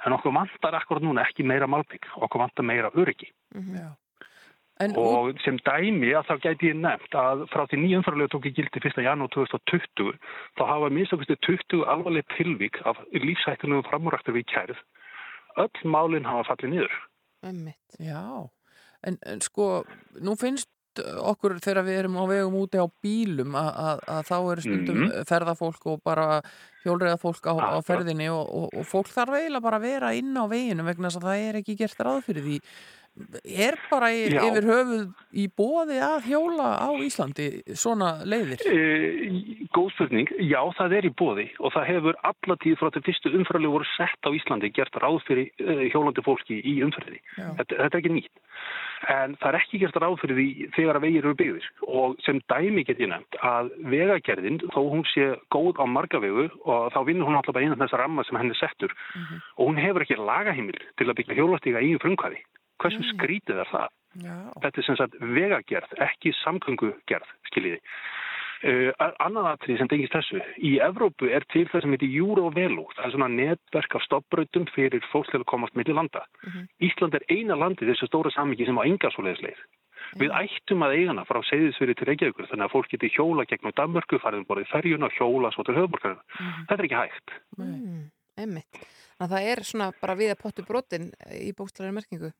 En okkur vantar akkurat núna ekki meira malbygg, okkur vantar meira öryggi.
Já.
og sem dæmi að þá gæti ég nefnt að frá því nýjum umfærlega tók ég gildi 1. janúar 2020 þá hafa minnstakusti 20 alvarleg tilvík af lífsættunum framúræktur við kærið. Öll málinn hafa fallið niður.
Einmitt.
Já, en, en sko, nú finnst okkur þegar við erum á vegum úti á bílum að, þá eru stundum
Mhm.
ferðafólk og bara hjólreiða fólk á, á ferðinni og, og, og fólk þarf eiginlega bara að vera inn á veginu vegna þess að það er ekki gert ráð fyrir því. Er bara í, yfir höfuð í bóði að hjóla á Íslandi svona leiðir?
E, góð spurning, já það er í bóði og það hefur allatíð frá til fyrstu umferðarlegu voru sett á Íslandi gert ráð fyrir e, hjólandi fólki í umferðinni. Þetta, þetta er ekki nýtt. En það er ekki gert ráð fyrir því þegar að vegir eru byggðir og sem dæmi get ég nefnt að vegagerðin þó hún sé góð á marga vegu og þá vinnur hún alltaf bara innan þessa ramma sem henni settur og hún hefur ekki lagaheimil til að byggja hjólastíga í frumkvæði. Hversu skrítið er það?
Já.
Þetta er sem sagt vegagerð, ekki samgöngugerð, skiljiði. Uh, annað atrið sem tengist þessu. Í Evrópu er til það sem heitir Eurovelo. Það er svona netverk af stopprautum fyrir fólk til að komast milli landa. Ísland er eina landið þessu stóra samingi sem á enga svoleiðisleið. Við ættum að eigana frá segðisveri til Reykjavíkur þannig að fólk geti hjóla gegnum Danmörku, farið um borðið ferjuna, hjóla svo til höfuborgarinn. Þetta er ekki hægt.
Mm. Þannig að það er svona bara við að pottu brotin í bókstæðari merkingu.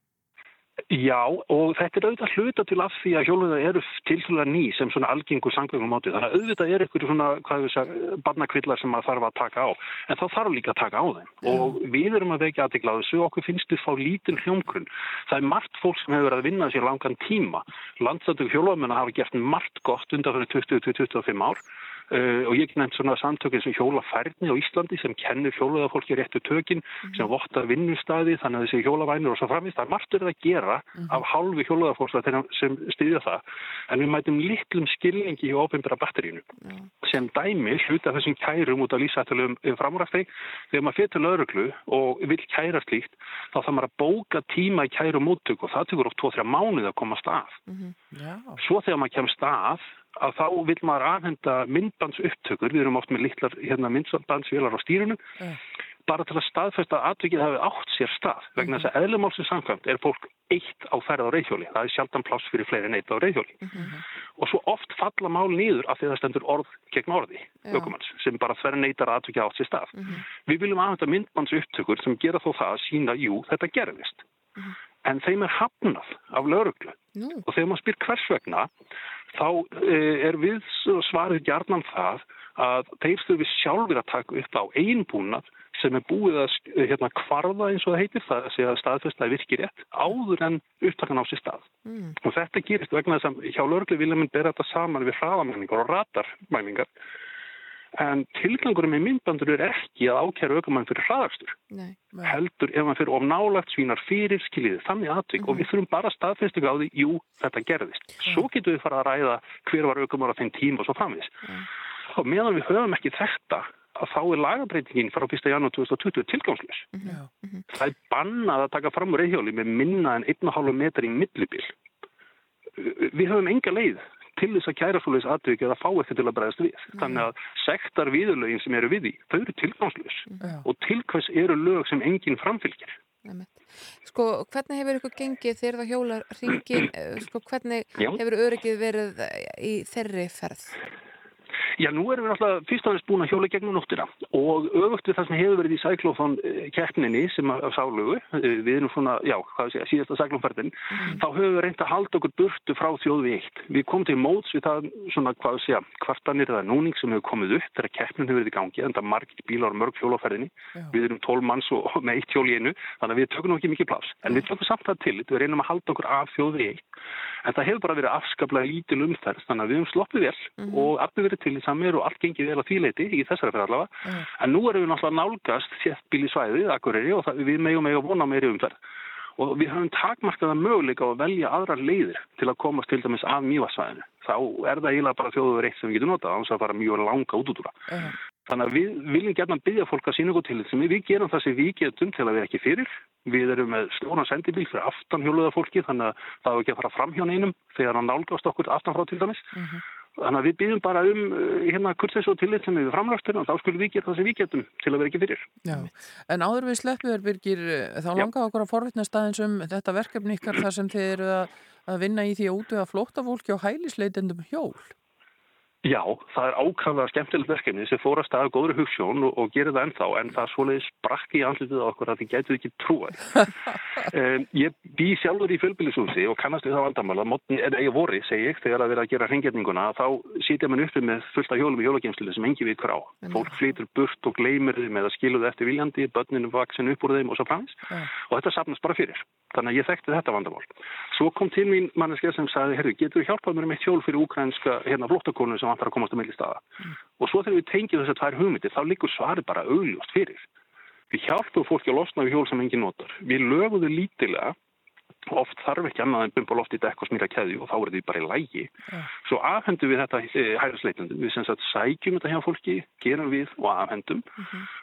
Já, og þetta er auðvitað hluta til af því að hjóluða eru tilfæðlega ný sem svona algengur sangvöngum átti. Þannig að auðvitað er eitthvað svona, hvað við segja, barnakvillar sem maður þarf að taka á. En þá þarf líka að taka á þeim. Og við erum að vekja aðtikla á þessu og okkur finnst við fá lítinn hljómgrunn. Það er margt fólk sem hefur verið að vinna sér langan tíma. Landstöndug hjólamennar hafa gert margt gott undan fyrir 20-25 ár. Uh, og ég nefnt svona samtökin sem hjólafærni á Íslandi sem kennir hjólaða fólki réttu tökin sem vottar vinnustæði þannig að þessi hjólavænir og svo framvist það er margt verið að gera af hálfu hjólaða fólks sem styðja það. En við mætum litlum skilningi í ofinbæra batterínu sem dæmi hluta þessum kærum út af lísættulegum framrækti þegar maður fyrir til lauruglu og vil kæra slíkt þá þarf maður að bóka tíma í kæru móttök og það tekur oft 2-3 mánuð að koma stað
Já.
svo þegar maður kemst stað að þá vil maður aðhenda myndbands upptökur, við erum oft með litlar hérna, myndbandsvélar á stýrunum, bara til að staðfesta að atvikið hafi átt sér stað. Vegna þess að eðlumálsins samkvæmt er fólk eitt á ferð á reyðhjóli. Það er sjaldan pláss fyrir fleiri en eitt á reyðhjóli. Og svo oft falla mál nýður af því að það stendur orð gegn orði, aukumanns, sem bara þverja neytar að atvikið átt sér stað. Við viljum aðvenda myndmanns upptökur sem gera þó það að sína, jú, þetta gerðist. En þeim er hafnað af lauruglu. Og þegar maður spyr hvers vegna, þá eh, er við svarið gjarnan það að þeir þurfi sjálfur að taka upp á einbúnað sem er búið að sk- hérna, kvarða eins og það heitir, það að staðfesta virkir rétt áður en upptakan á sér stað.
mm,
Og þetta gerist vegna þess að hjá lauruglu vilja minn bera þetta saman við hraðamæningar og ratarmæningar. En tilgangurum með myndbandur er ekki að ákæra aukumann fyrir hraðakstur
nei,
heldur ef hann fyrir of nálagt svínar fyrir skiljiði þannig aðtök og við þurfum bara staðfestingu á því, jú, þetta gerðist. Svo getum við fara að ræða hver var aukumar á þeim tíma og svo framvis. Og meðan við höfum ekki þetta, að þá er lagabreitingin frá 1. janúar 2020 tilgangslis.
Já.
Það er bannað að taka fram úr reyðhjóli með minna en 1,5 metri í millibil. Við höfum enga leið til þess að kæra svoleiðis aðtök eða fá ekki til að bregðast við. Þannig að sektar viðurlögin sem eru við því, þau eru tilgangslös
Já.
og til hvers eru lög sem enginn framfylgir.
Sko, hvernig hefur ykkur gengið þegar það hjólar ringin, sko, hvernig
Já.
hefur öryggið verið eh, í þeirri ferð?
Já, nú erum við náttúrulega fyrst aðeins búin að hjóla gegnum nóttina og öfugt við það sem hefur verið í Cyclofon keppninni sem að sálugu, við erum svona, já, hvað sé, síðasta Cyclonferðin, þá höfum við reynd að halda okkur burtu frá þjóðu eitt. Við komum til móts við það svona, hvað sé, kvartanir eða núning sem hefur komið upp þegar keppnin hefur verið í gangi, en það margir bílar og mörg hjólaferðinni. Við erum 12 manns og, og með eitt hjól í einu, þannig að við tökum ekki mikið pláss. En við tökum samt það til, við reynum að halda okkur af þjóðu eitt. En það hefur bara verið afskaplega lítil umferð, þannig að við samir og allt gengið vel á þvíleiti í þessari fyrir allavega. En nú erum við náttúrulega nálgast þéttbíli svæðið, Akureyri og það, við megum eiga vona meiri umferð. Og við höfum takmarkaða möguleika að velja aðrar leiðir til að komast til dæmis af mývasvæðinu. Þá er það eiginlega bara þjóðuver eitt sem við getum notað, þess að fara mjög langa út út úr það.
Já.
Þannig að við viljum gerna byggja fólk að sína okkur til þessum. Við gerum það sem við getum til að vera ekki fyrir. Við erum með stóran sendibíl fyrir aftan hjóluða fólki þannig að það er ekki að fara fram hjá neinum þegar hann nálgast okkur aftan frá til dæmis. Þannig að við byggjum bara um uh, hérna kurtis og tillit sem við framlastum og þá skulum við gera það sem við getum til að vera ekki fyrir.
Já, en áður við sleppið er Birgir, eh, þá
Já.
langaði okkur að forvitna staðins um þetta verkefni ykkar þar sem þið eru að, að vinna í því að útvega flóttafólki og hælisleitendum hjól.
Já, það er ákvæmlega skemmtilegt verkefni sem fór að staða góður hugssjón og, og gerir það ennþá en það svoleiðis brakki í andlitið á okkur að þið gætuð ekki trúið. um, ég bý sjálfur í fjölbýlishúsi og kannast við það vandamála, er eiga voru, segi ég, þegar að vera að gera hringjarninguna, þá sitja mann uppi með fullt af hjólum í hjólageimslu sem engi við hver á. Fólk flytur burt og gleymir þeim eða skiluð eftir viljandi, börninu vaksin upp úr þeim og svo framins og þetta sapnast bara fyrir. Þannig að ég þekkti þetta vandamál. Svo kom til mín manneskja sem sagði, herru, getur þú hjálpað mér með eitt hjól fyrir úkrænska hérna, flóttakonu sem vantar að komast á milli staða? Og svo þegar við tengjum þessar tvær hugmyndir, þá liggur svarið bara augljóst fyrir. Við hjálpum fólki að losna við hjól sem engin notar. Við lögum þau lítilega, oft þarf ekki annað en bumba loft í dekk og smýra keðju og þá er því bara í lægi. Svo afhendum við þetta e, hægrisleitundum. Við sem sagt sækjum þetta hjá fólki, gerum við og afhendum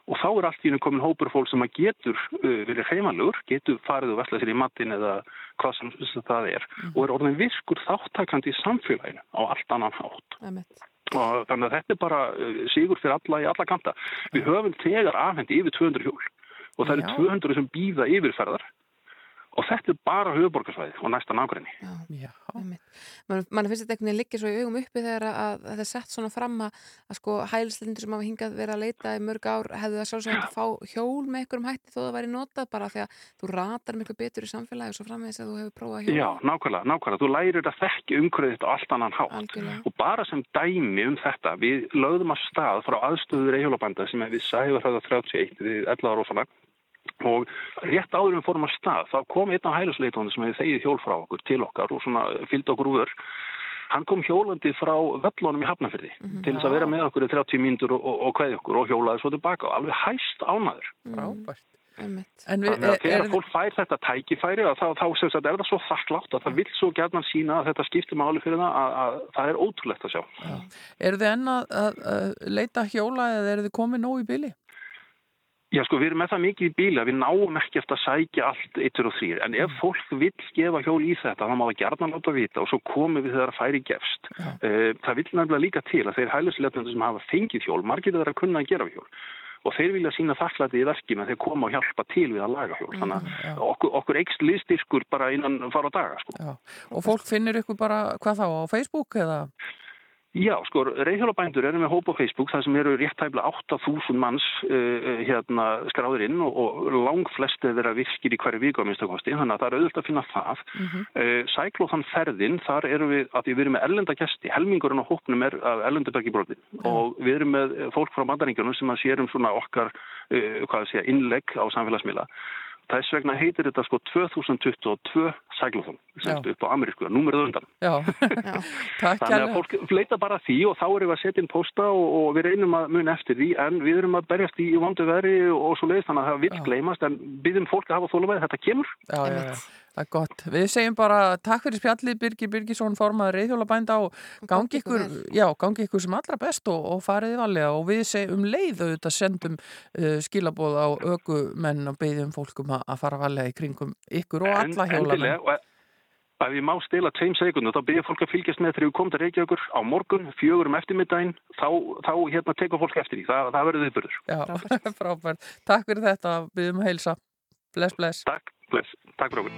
og þá er allt í hennu komin hópur fólk sem að getur uh, verið heimalur, getur farið og vesla sér í mattin eða hvað sem, það er og er orðin virkur þáttakandi í samfélaginu á allt annan hátt.
Einmitt.
Og þannig að þetta er bara uh, sigur fyrir alla í alla kanta. Við höfum þegar afhendi yfir 200 hjól og það eru 200 sem býða yfirferðar og þetta er bara höfuborgarsvæði og næsta nágræni.
Já,
Einmitt. Man, finnst þetta einhvern veginn liggja svo í augum uppi þegar að, að þetta er sett svona fram að, að sko hælslindur sem hafa hingað verið að leita í mörg ár hefðu það sjálfsögum að fá hjól með einhverjum hætti þó það væri notað bara því að þú ratar miklu betur í samfélagi og svo framvegis að þú hefur prófað hjól.
Já, nákvæmlega, nákvæmlega. Þú lærir að þekki umhverfið á allt annan hátt.
Algjörlega.
Og bara sem dæmi um þetta, við lögðum að stað frá aðstöður eihjólabanda sem við sæður hraða 31 við 11 ára ofana og rétt áður en við fórum að stað þá kom einn á hælusleitónu sem hefði þegið hjól frá okkur til okkar og svona fylgdi okkur úr hann kom hjólandi frá völlunum í Hafnafyrði til þess að vera með okkur í 30 mínútur og, kveði okkur og hjólaði svo tilbaka og alveg hæst ánaður
frábært.
Einmitt.
En við,
Þannig að
er,
þegar
er,
fólk fær þetta tækifæri að þá, þá sem sagt, er það svo þakklátt að það vil svo gerðan sína að þetta skiptir máli fyrir það að, að það er ótrúlegt að sjá.
eru þið enn að, að, að leita hjóla eða eru þið komið nóg í bili?
Já sko við erum með það mikið í bíli að við náum ekki eftir að sækja allt eittur og þrýr en ef fólk vil gefa hjól í þetta þá má það gerðan láta vita og svo komum við þegar að færi gefst. Uh, það vil nefnilega líka til að þeir hælusleitandi sem hafa fengið hjól, margir þeirra kunna að gera hjól og þeir vilja sína þakklæti í verki með þeir koma og hjálpa til við að laga hjól þannig að okkur, okkur eikst liðstyrkur bara innan fara á daga sko.
Já. Og fólk finnir ykkur bara, hvað þá, á Facebook eða?
Já, sko, reyðhjólabændur eru með hóp á Facebook þar sem eru rétt tæmlega 8000 manns uh, hérna skráðir inn og, og lang flesti þeirra virkir í hverju viku á minnstakosti, þannig að það er auðvitað að finna það. Mm -hmm. uh, Sæklóðan ferðin, þar eru við, að við erum með ellenda gæsti, helmingurinn á hópnum er af ellendabækibróðin og við erum með fólk frá mandaringjörnum sem að sérum svona okkar, uh, hvað að segja, innlegg á samfélagsmiðla. Þess vegna heitir þetta sko 2022 sæglóðum, semst upp á Amerísku, númerið undan.
Já, takk
Þannig að fólk fleita bara því og þá erum við að setja inn posta og, og við reynum að mun eftir því en við erum að berjast í, í vandu veri og, svo leiðist þannig að það vil gleymast en byggjum fólk að hafa þóluvæði, þetta kemur.
Já, já, já. Það er gott. Við segjum bara takk fyrir spjallið Birgir Birgisson formaður reyðhjólabænda og gangi ykkur, já, gangi ykkur sem allra best og, og fariði valega og við segjum um leið auðvitað sendum uh, skilabóð á ökumenn og beðjum fólkum að fara valega í kringum ykkur og alla hjólamenn.
Ef ég má stila tveim sekundum, þá byrja fólk að fylgjast með þegar við komum til Reykjavíkur á morgun, fjögur um eftirmiddaginn, þá, þá hérna tekur fólk eftir því. Þa, það verður viðbörður.
Já, frábært. Takk fyrir þetta. Byrjum að heilsa. Bless, bless.
Takk, bless. Takk okkur.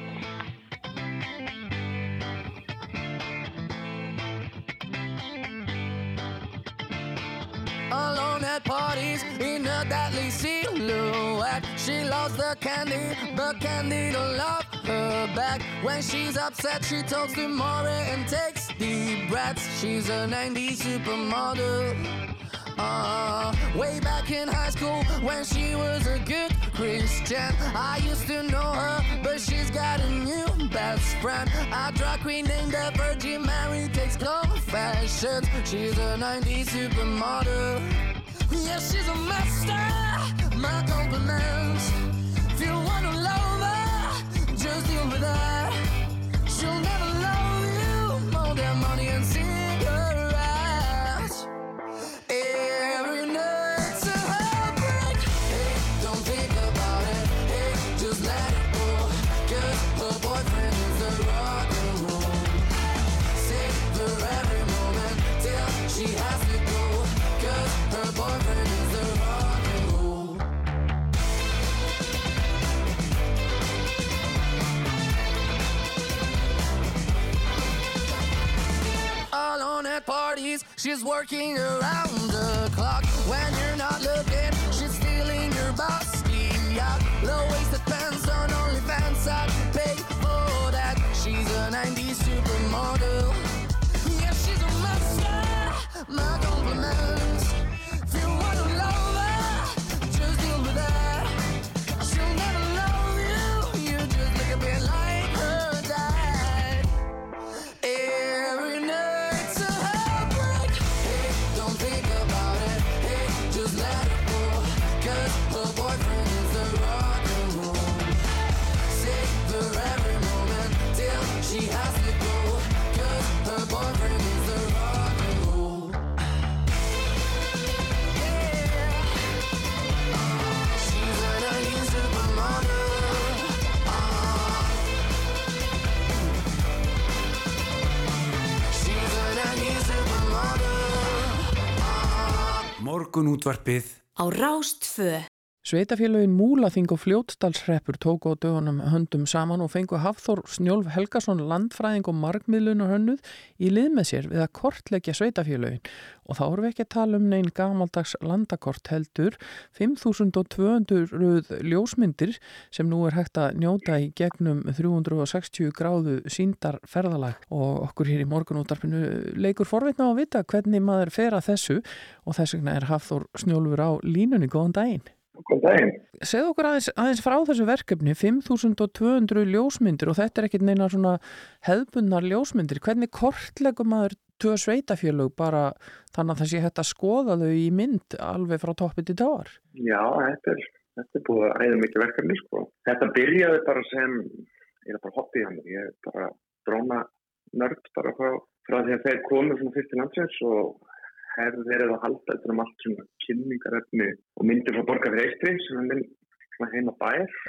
Alone at parties in a deadly silhouette. She loves the candy, but candy don't love her back. When she's upset, she talks to Maury and takes deep breaths. She's a 90s supermodel. Uh, way back in high school when she was a good Christian. I used to know her, but she's got a new best friend. A drag queen named the Virgin Mary takes confessions. She's a 90s supermodel. Yeah, she's a master. My compliments. If you wanna love her, just deal with her. She'll never She's working around the clock when you're not looking. She's stealing your bossy out. Low waisted pants on OnlyFans. I'd
Morgun útvarpið
Á Rástfö.
Sveitafélagin Múlaþing og Fljótsdalsreppur tóku á dögunum höndum saman og fengu Hafþór Snjólf Helgason landfræðing og markmiðlunar hönnuð í lið með sér við að kortleggja sveitafélagin og þá erum við ekki að tala um neinn gamaldags landakort heldur. 5200 ljósmyndir sem nú er hægt að njóta í gegnum 360 gráðu síndar ferðalag. Og okkur hér í morgunútarpinu leikur forvitna á að vita hvernig maður fer að þessu. Og þess vegna er Hafþór Snjólfur á línunni, góðan daginn. Segð okkur aðeins, aðeins frá þessu verkefni, 5200 ljósmyndir og þetta er ekkit neina svona hefðbundnar ljósmyndir. Hvernig kortlegum maður tvö sveitafélög bara þannig að það sé hægt að skoða þau í mynd alveg frá toppi til táar?
Já, þetta er, þetta er búið að æða mikið verkefni sko. Þetta byrjaði bara sem, ég er bara hoppið hann, ég er bara dróna nörd bara frá, frá því að þeir komu svona fyrst til landsins og hefur verið að halda þetta um allt svona kynningarefni og myndir frá borga fyrir Eistri sem er minn svona heima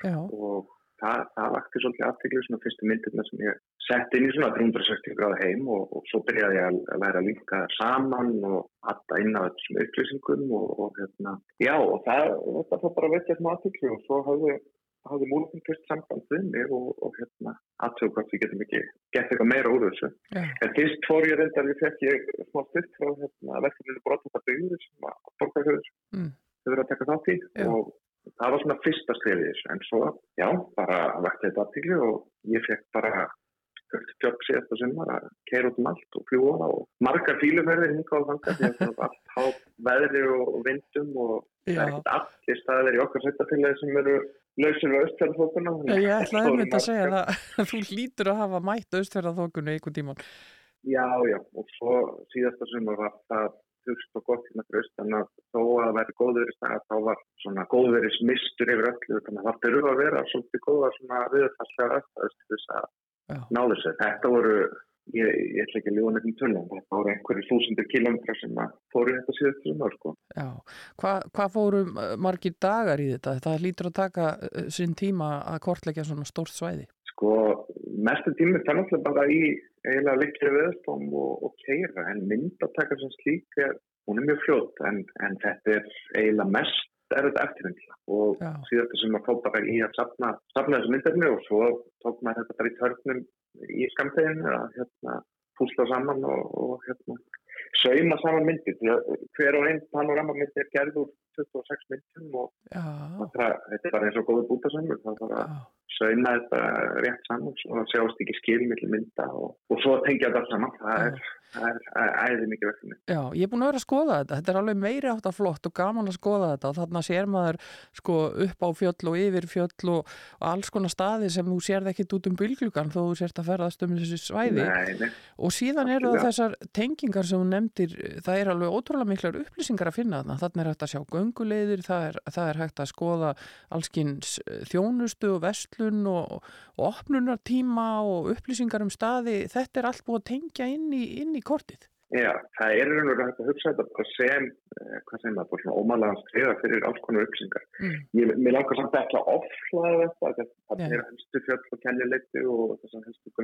Já.
og það, það vakti svolítið afteklu svona fyrstu myndirna sem ég sett inn í svona 360 gráða heim og, og svo byrjaði ég að, að læra að líka saman og hatta inn á þessum upplýsingum og, og hérna, já og það, þetta fór bara að vekja smá afteklu og svo hafði hafði múlum fyrst samband við mig og, og hérna aðtöku hvort við getum ekki gett eitthvað meira úr þessu.
Já.
En fyrst fór ég reyndar, ég fekk ég smá styrk frá hérna verkefninu brotum að byggður sem að borgarhauður
Mm.
hefur að taka þátt í
Já.
og það var svona fyrsta skrifið þessu en svo, já, bara vakti þetta aðtíkli og ég fekk bara högt jobb síðast og sumar að keira út um allt og fljúa og margar fíluferðir hinga á þanga því að það allt há veðri og vindum og það
Já.
er ekkert allir staðir í okkar sveitafélagi sem eru lausir við östfjörðfókuna
Ég ætlaði einmitt að segja það að þú lítur að hafa mætt austferðaþokunni einhvern tíman.
Já, já, og svo síðasta sumar var það hugst og gott hérna fyrir austan að þó að það væri góðverið stað þá var svona góðverið mistur yfir öllu þannig að það þurfa að vera svolítið góða svona viðfarslega öll að
Já.
ná þessu. Þetta voru, ég, ég ætla ekki að lífa nefnum tölum, þetta voru einhverju þúsundir kilometra sem fóru þetta síðast sumar sko.
Já. Hva, hvað fórum uh, margir dagar í þetta? Það lítur að taka uh, sinn tíma að kortleggja svona stórt svæði.
Sko, mestu tími það náttúrulega bara í eiginlega leikja viðstóm og, og keira en myndataka sem slík er, hún er mjög fljótt en, en þetta er eiginlega mest er þetta eftirvindla og
Já.
síðan sem að fá bara í að safna, safna þessu myndarni og svo tók maður þetta bara í törnum í skamteginu að hérna púsla saman og, og hérna sauma saman myndir. Að hver og einn panoramamynd er gerð úr 26 myndum og það, þetta er bara eins og góður bútasamur. Það er bara
Já.
sauma þetta rétt saman og það sjást ekki skil millir mynda og, og svo tengja þetta saman það er, er, er æðið mikið verkefni
Já, ég er búin að vera að skoða þetta. Þetta er alveg meiri átt að flott og gaman að skoða þetta og þarna sér maður sko upp á fjöll og yfir fjöll og, alls konar staði sem þú sérð ekkit út um bylglugan þó þú sérst að ferðast um þessi svæði.
Nei, nei.
Og síðan eru það þessar tengingar sem þú nefndir, það er alveg ótrúlega miklar upplýsingar að finna þarna. Þannig er hægt að sjá gönguleiðir, það er, það er hægt að skoða allskins þjónustu og vestlun og, og opnunartíma og upplýsingar um staði. Þetta er allt búið að tengja inn í, inn í kortið.
Já, það er raun og raun að hugsa þetta sem, eh, hvað maður, bara svona ómalagan skriða fyrir alls konar upplýsingar.
Mm.
Ég, mér langar samt ekki að offlaða þetta, það er helstu fjöll og kennileiti og þessar helstu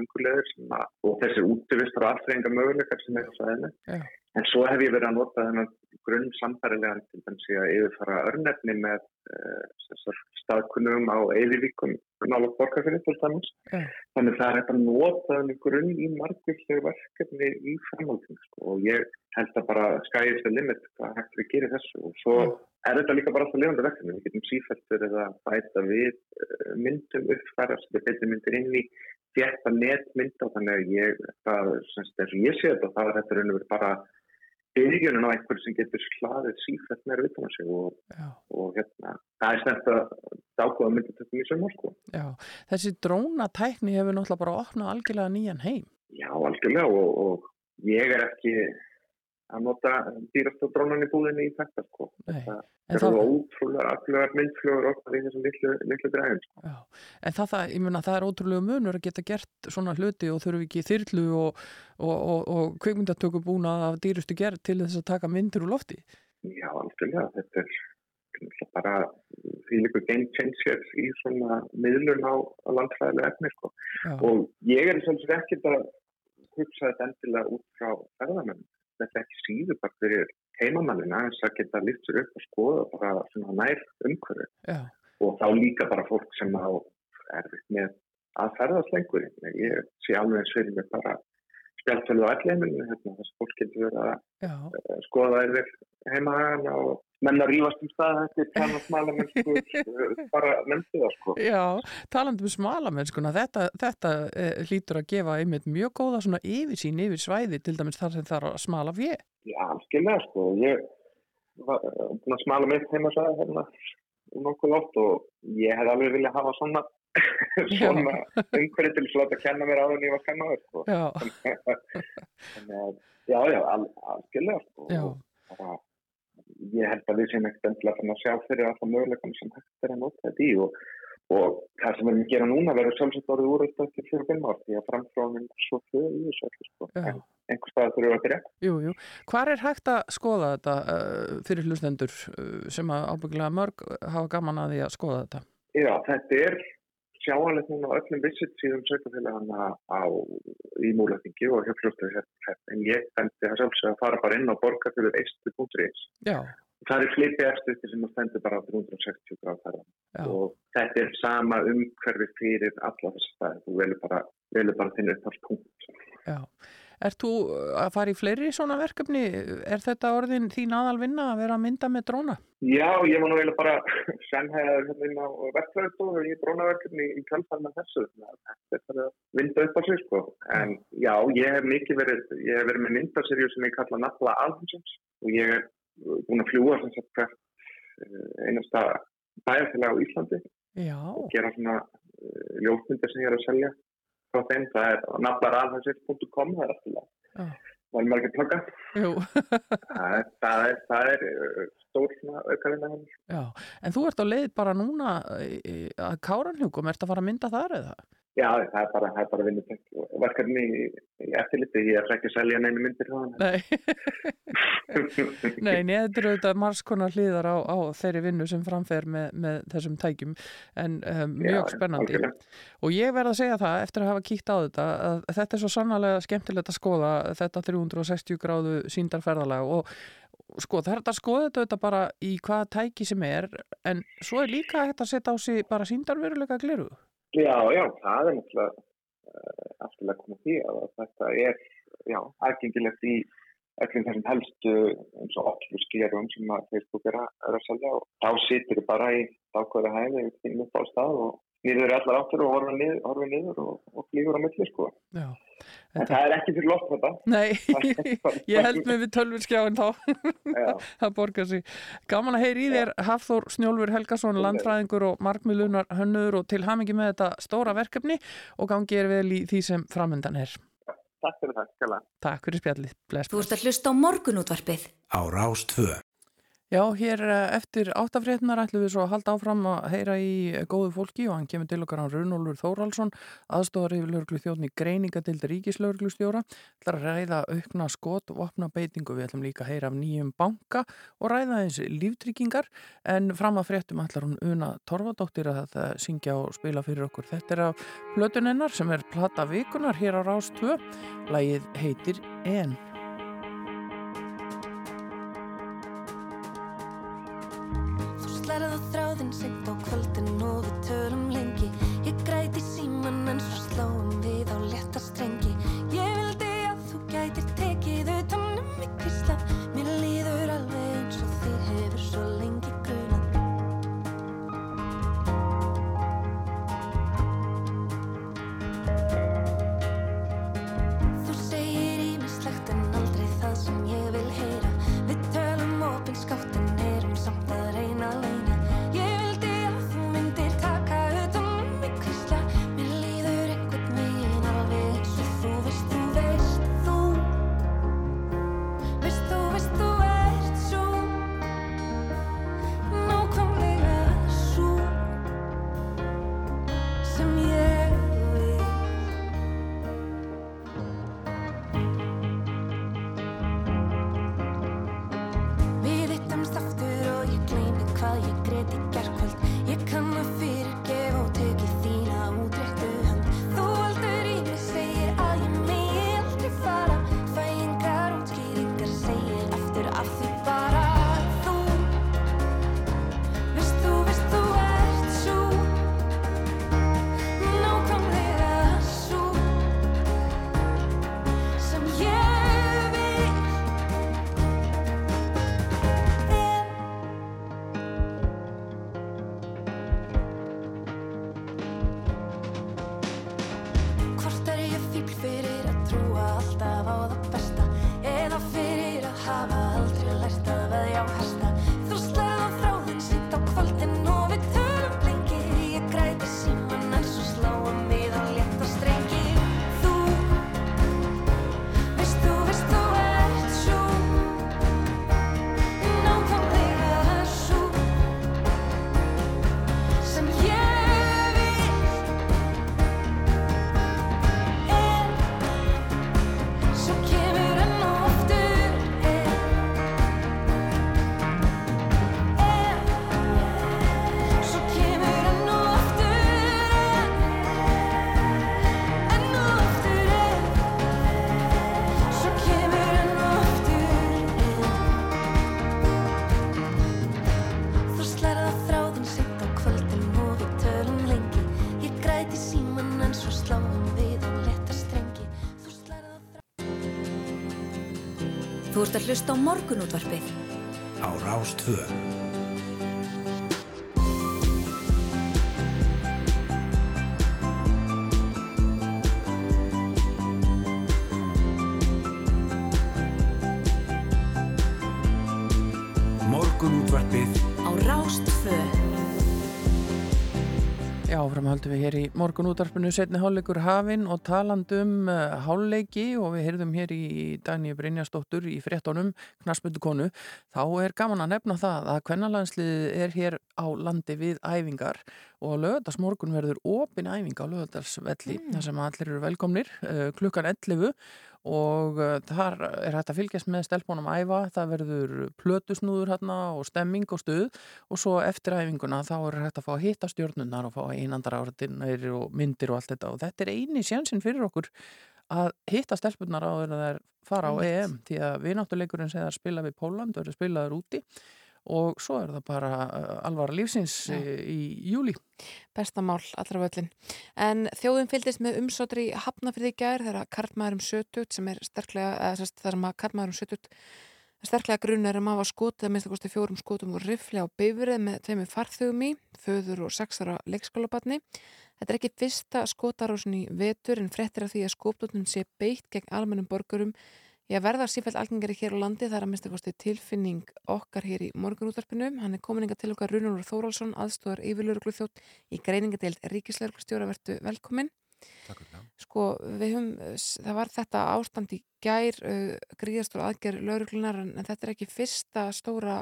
að, og þessir útivistar og aftreyingar möguleikar sem er á sæðinu.
Já.
En svo hef ég verið að nota þennan grunn samfærilegan til dæmis að yfirfara örnefni með uh, staðkunnum á Eðivíkum nála borgarfyrir til dæmis.
Já.
Þannig það er að nota þennan grunn í margvíslega verkefni í framhaldinu sko. og ég held að bara skæði þetta limit hvað hægt við gerir þessu og svo er þetta líka bara alltaf lifandi verkefni. Við getum sífælt verið að bæta við eh, myndum uppfærast, við beitum myndir inn í þétta netmynda þannig að ég, það, semst, og ég sé þetta, það er þetta raun og verið bara byrjunin á einhverju sem getur slaðið sífælt meira utan á sig og, og hérna, það er stænt að dákóða myndið þetta mjög sem sko.
Já, þessi drónatækni hefur náttúrulega bara opnað algjörlega nýjan heim.
Já, algjörlega og, og ég er ekki að nota dýrastu drónan í búðinni í þetta sko.
En
eru
það-
ótrúlega aflegar myndflugur okkar í þessum litlu dræðum sko.
En það, það, meina, það er ótrúlega munur að geta gert svona hluti og þurfi ekki þyrlu og, og, og, og kvikmyndatöku búna af dýrustu gerð til þess að taka myndir úr lofti.
Já, algjörlega, þetta er bara því líka game changer í svona miðlun á, á landfræðilega efni sko. Og ég er svolítið ekkert að hugsa þetta endilega út frá ferðamenn þetta ekki síður bara fyrir heimamannina eins að geta sér upp og skoða bara svona nær umhverju
Já,
og þá líka bara fólk sem á erfitt með að ferðast lengur. Ég sé alveg eins fyrir mig bara spjaltölu á alleminu hérna, þess að fólk getur verið að eh, skoða yfir heimahagana og menn að rífast um stað þetta er þannig að smala mennsku bara nefndi það sko
já, talandi um smalamennskuna, þetta, þetta e, hlýtur að gefa einmitt mjög góða svona yfirsýn yfir svæði til dæmis þar sem þarf að smala við.
Já, algjörlega sko ég var eh, að smala mitt heimasæði hérna um nokkuð oft og ég hef alveg viljað hafa svona svona umhverju til að láta kenna mér á en ég var skannaður sko
Já,
Þannig að, já, já, al, algjörlega sko.
Já.
Ég held að við séum ekkert endilega fann að sjá fyrir alltaf möguleikum sem hægt er að nota þetta í og, og það sem við erum að gera núna verður sjálfsagt orðið úr þetta til fyrir ár því að framfránin er svo fyrir í þessu sko. En einhver stað þurfum við að byrja.
jú, jú. Hvar er hægt að skoða þetta uh, fyrir hlustendur uh, sem að ábyggilega mörg hafa gaman að því að skoða þetta?
Já, þetta er sjáanlegt núna á öllum visit síðan sveitafélagana í múlaþingi og hjá fljóttuði en ég bendi það sjálfsög að fara bara inn á borgarfjölur eistu.is það er flipi eftir sem að stendur bara á 360 gráðferðan
Já.
og þetta er sama umhverfi fyrir alla þess staði, þú velur bara, velur bara þinn upphalspunkt.
já. Ert þú að fara í fleiri svona verkefni? Er þetta orðin þín aðal vinna að vera að mynda með dróna?
Já, ég var nú eiginlega bara sennhæðar hérna á verklæðistofu í brónaverkefni í kjálfan með þessu. Þetta er að vinda upp á sig, sko. En já, ég hef mikið verið, ég hef verið með myndaserju sem ég kalla Nafla Alfonsons og ég er búin að fljúa sem sagt hvert eh, einasta bæjarfélag á Íslandi
Já,
og gera svona uh, ljósmyndir sem ég er að selja frá þeim. Það er naflaralhansir.com, það er alltaf. Varum maður ekki
jú.
Það er, það er, það er uh, stór aukavinna henni.
Já, en þú ert á leið bara núna eh, að Káranhjúkum, ert að fara að mynda þar eða?
Já, það er bara, bara vinnutengt verkefni í, í eftirliti. Ég ætla ekki að selja neina myndir það.
Nei, nei, neður eru auðvitað margskonar hliðar á, á þeirri vinnu sem framfer með, með þessum tækjum en um, mjög
Já,
spennandi
algjörlega.
og ég verð að segja það eftir að hafa kíkt á þetta að þetta er svo sannlega skemmtilegt að skoða þetta 360 gráðu síndarferðalag og sko það er þetta að skoða þetta bara í hvaða tæki sem er en svo er líka hægt að setja á sig bara síndarveruleika gliru
Já, já, það er náttúrulega uh, afturlega komið því að þetta er, já, aðgengilegt í öllum þessum helstu eins og okkur skerum sem að Facebook er að, er að selja og þá situr þið bara í ákveða hæði og finnum upp á stað og nýður allar áttur og horfið niður, horfið niður og, og flýgur á milli, sko.
Já,
En það er ekki fyrir loft þetta.
Nei, ég held mig við tölvurskjáin þá
Já.
það borgar sig. Gaman að heyri í þér Hafþór Snjólfur Helgason, landfræðingur og markmiðlunar hönnur og til hamingi með þetta stóra verkefni og gangi er vel í því sem framöndan er.
Takk fyrir það, skala.
Takk fyrir spjallið. Bless.
Þú ert að hlusta á morgunútvarpið.
Á Rástvö.
Já, hér eh, eftir áttafrétnar ætlum við svo að halda áfram að heyra í góðu fólki og hann kemur til okkar á Runolfur Þórhalsson, aðstofar yfir löglu þjóðni greininga til ríkislöglu stjóra, ætlar að ræða aukna skot og opna beitingu, við ætlum líka að heyra af nýjum banka og ræða eins líftryggingar en fram að fréttum ætlar hún Una Torfadóttir að þetta syngja og spila fyrir okkur. Þetta er af plötunennar sem er plata vikunar hér á Rás 2, lægið heitir En.
Þráðin seint á kvöldin að
hlusta á morgunútvarpið.
Á Rástvö. Morgunútvarpið
Á Rástvö.
Já, framhaldum við hér í morgun útarpinu setni hálfleikur hafinn og talandum uh, hálfleiki og við heyrðum hér í Dagníu Brynjastóttur í fréttonum knaspöndu konu, þá er gaman að nefna það að kvennalansliðið er hér á landi við æfingar og lögadags morgun verður opin æfing á lögadagsvelli mm. þar sem allir eru velkomnir uh, klukkan 11 og uh, þar er hægt að fylgjast með stelpunum æfa, það verður plötusnúður hérna og stemming og stuð. Og svo eftir æfinguna þá er hægt að fá að hitta stjórnunnar og fá einandar áraðinir og myndir og allt þetta. Og þetta er eini sjansinn fyrir okkur að hitta stelpunnar á þegar það er fara á EM því að við náttúruleikurinn segðar spila við Póland, verður spilaður úti og svo er það bara uh, alvara lífsins
Já.
í, júli.
Bestamál allra völlin. En þjóðin fylgdist með umsótri hafnafyrði í gær þegar karlmaðurum sötut sem er sterklega, eða sérst þar að karlmaðurum sötut sterklega grunar um að hafa skotið að minnst að kosti fjórum skotum og rifli á beifrið með tveimur farþugum í, föður og sexara leikskólabatni. Þetta er ekki fyrsta skotarásin í vetur en frettir af því að skopdóttunum sé beitt gegn almennum borgurum Ég verða sífælt algengari hér á landi þar að minnst að kosti tilfinning okkar hér í morgunútvarpinu. Hann er komin inga til okkar Runolur Þórálsson, aðstóðar yfirlöruglu þjótt í greiningadeild Ríkislörglustjóra vertu velkomin.
Takk fyrir það.
Sko, við höfum, það var þetta ástand í gær, uh, gríðastóra aðgerð lauruglunar en, þetta er ekki fyrsta stóra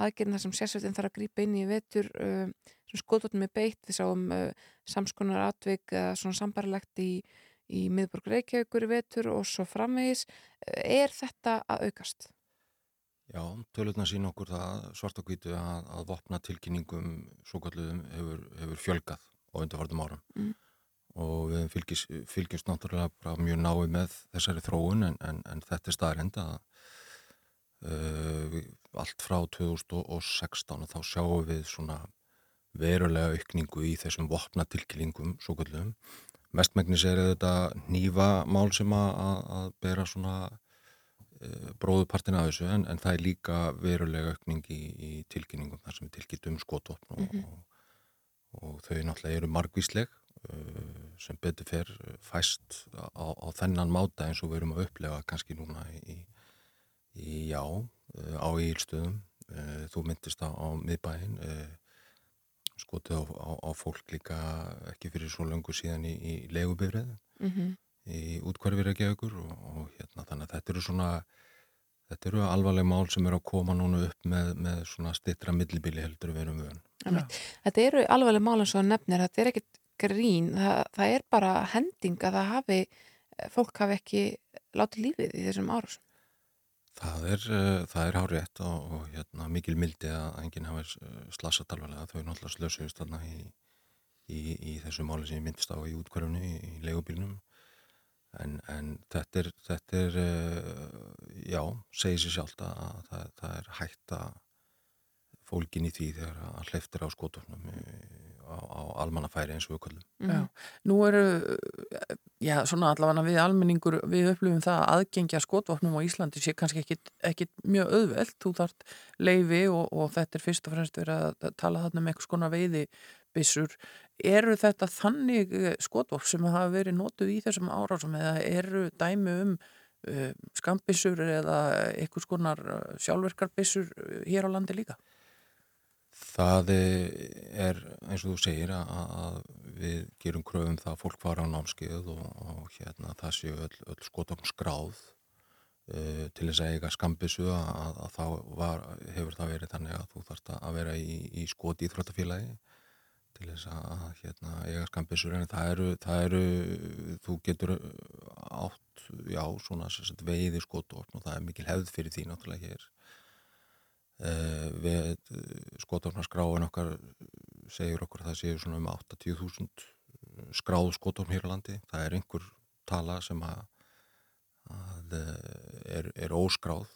aðgerðina sem sérsveitin þarf að grípa inn í vetur uh, sem skotóttum er beitt. Við sáum uh, samskonar atvik, svona sambarlegt í í miðborg Reykjavíkur í vetur og svo framvegis. Er þetta að aukast?
Já, tölutna sín okkur það svart og hvítu að, að vopna tilkynningum svo kalluðum hefur, hefur fjölgað á undarvartum árum
Mm.
og við fylgjumst, fylgjumst náttúrulega mjög náið með þessari þróun en, en, en þetta er staðrind að uh, allt frá 2016 og þá sjáum við svona verulega aukningu í þessum vopna tilkynningum svo kalluðum mestmægnis er þetta nýfa mál sem að, að, að bera svona e, bróðupartin af þessu en, en það er líka verulega aukning í, í tilkynningum þar sem við tilkynntum skotvopn og,
Mhm.
og, og þau náttúrulega eru margvísleg uh, sem betur fer fæst á, á þennan máta eins og við erum að upplefa kannski núna í, í já, uh, á ílstöðum uh, þú myndist á, á miðbæin uh, skotið á, á, á fólk líka ekki fyrir svo löngu síðan í, í legubifrið
Mhm.
í útkvarfir ekki aukur og, og hérna þannig að þetta eru svona þetta eru alvarleg mál sem eru að koma núna upp með, með svona stittra millibili heldur við erum vön.
Einmitt. Þetta eru alveg mál eins og nefnir, þetta er ekkit grín, það, það er bara hending að það hafi, fólk hafi ekki látið lífið í þessum árásum.
Það er, uh, það er hárétt og, og hérna, mikil mildi að enginn hafi uh, slasat alvarlega. Þau náttúrulega slösuðist þarna í, í, í þessu máli sem ég myndist á í útkvarfinu í, í legubílnum en, en þetta er, þetta er uh, já, segir sér sjálft að það, það er hægt að fólkin í því þegar að hleyftir á skotofnum á, á almannafæri eins og við kallum.
Já, nú eru, já, svona allavega við almenningur, við upplifum það að aðgengja skotvopnum á Íslandi sé kannski ekkit mjög auðvelt, þú þart leifi og, og þetta er fyrst og fremst verið að tala þarna um eitthvað skona veiði byssur. Eru þetta þannig skotvopn sem hafa verið notuð í þessum árásum eða eru dæmi um uh, skambissur eða eitthvað skonar sjálfverkarbissur hér á landi líka?
Það er eins og þú segir að, að við gerum kröfum það að fólk fara á námskeið og, og hérna, það séu öll, öll skotofn skráð uh, til þess að eiga skambissu að, að, að þá var, hefur það verið þannig að þú þarfst að vera í, í skot í þróttafélagi til þess að hérna, eiga skambissur en það eru, það eru þú getur átt já, svona veiði skotofn og það er mikil hefð fyrir því náttúrulega hér við skotofnarskráin okkar segir okkur að það séu svona um 80.000 skráð skotofn hér á landi það er einhver tala sem að, að er, er óskráð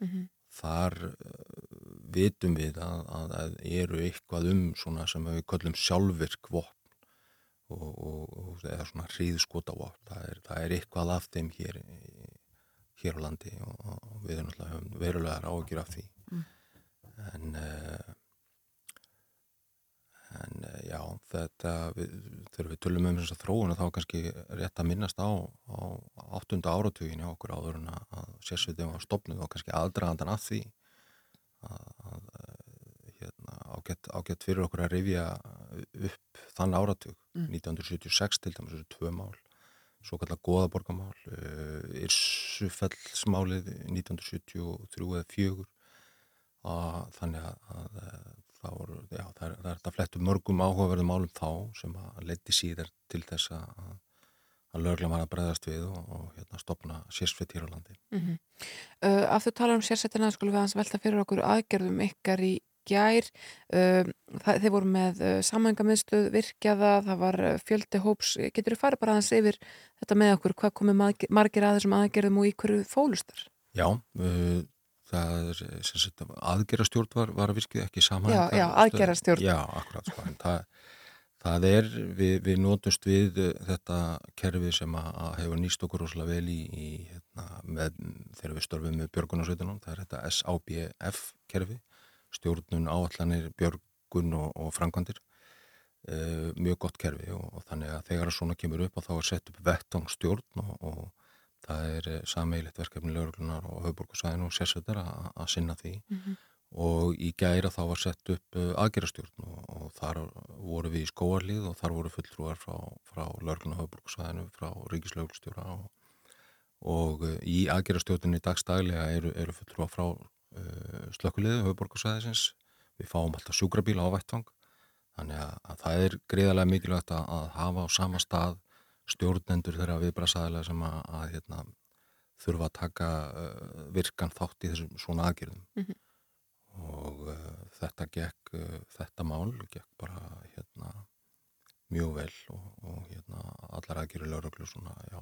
mm -hmm.
þar vitum við að, að, að eru eitthvað um svona sem við kallum sjálfvirk vopn og, og, og eða svona hríðskota vopn það það er eitthvað af þeim hér hér á landi og, og við erum náttúrulega verulegar ágjur af því. En uh, en uh, já þetta við, þegar við tölum um þess að þróuna þá kannski rétt að minnast á, á áttunda áratugin hjá okkur áður en að, sérsveitum var stopnuð og kannski aðdragandan að því að, uh, hérna, ágætt, ágætt fyrir okkur að rifja upp þann áratug
Mm.
1976 til dæmis þessu tvö mál svo kallar goðaborgamál Irsufellsmálið 1973 eða 4 að, þannig að, að eh, það, voru, já, það, er, það er þetta flettu mörgum áhugaverðum málum þá sem að leiti síðar til þess að að löglega var að bregðast við og, og hérna, stopna sérsveit hér á landi.
Mm -hmm. uh, af þú talar um sérsettina skulum við hans velta fyrir okkur aðgerðum ykkar í gær uh, það, þeir voru með uh, samhengamiðstöð virkjaða, það var fjöldi hóps, getur þú farið bara aðeins yfir þetta með okkur, hvað komið margir, margir að þessum aðgerðum og í hverju fólustar?
Já, uh, það er sagt, aðgerðastjórn var, var virkið ekki samhæng.
Já, já, aðgerðastjórn.
Já, akkurat, sko, en það Það er, við, við nótumst við þetta kerfi sem að, að hefur nýst okkur rosalega vel í, í hérna, með, þegar við störfum með björgunarsveitunum, það er þetta SABF kerfi, stjórnun áallanir, björgun og, og frangvandir, uh, mjög gott kerfi og, og þannig að þegar það svona kemur upp og þá er sett upp vettangstjórn og, og það er sameigilegt verkefni lögurlunar og höfburgarsvæðinu og sérsveitar að sinna því. Mm -hmm og í gæra þá var sett upp aðgerastjórn og, og þar voru við í skóarlið og þar voru fulltrúar frá, frá Lörgluna Hauðburgsvæðinu, frá Ríkislauglstjóra og, og í aðgerastjórninu í dagstaglega eru, eru fulltrúar frá uh, slökkuliðu Hauðburgsvæðisins, við fáum alltaf sjúkrabíla á vettvang, þannig að, að það er greiðarlega mikilvægt að, að hafa á sama stað stjórnendur þeirra viðbrasaðilega sem að, að hérna, þurfa að taka uh, virkan þátt í þessum svona aðgerðum. Mm -hmm og uh, þetta gekk, uh, þetta mál gekk bara hérna mjög vel og, og hérna allar aðgjöru lauruglu svona, já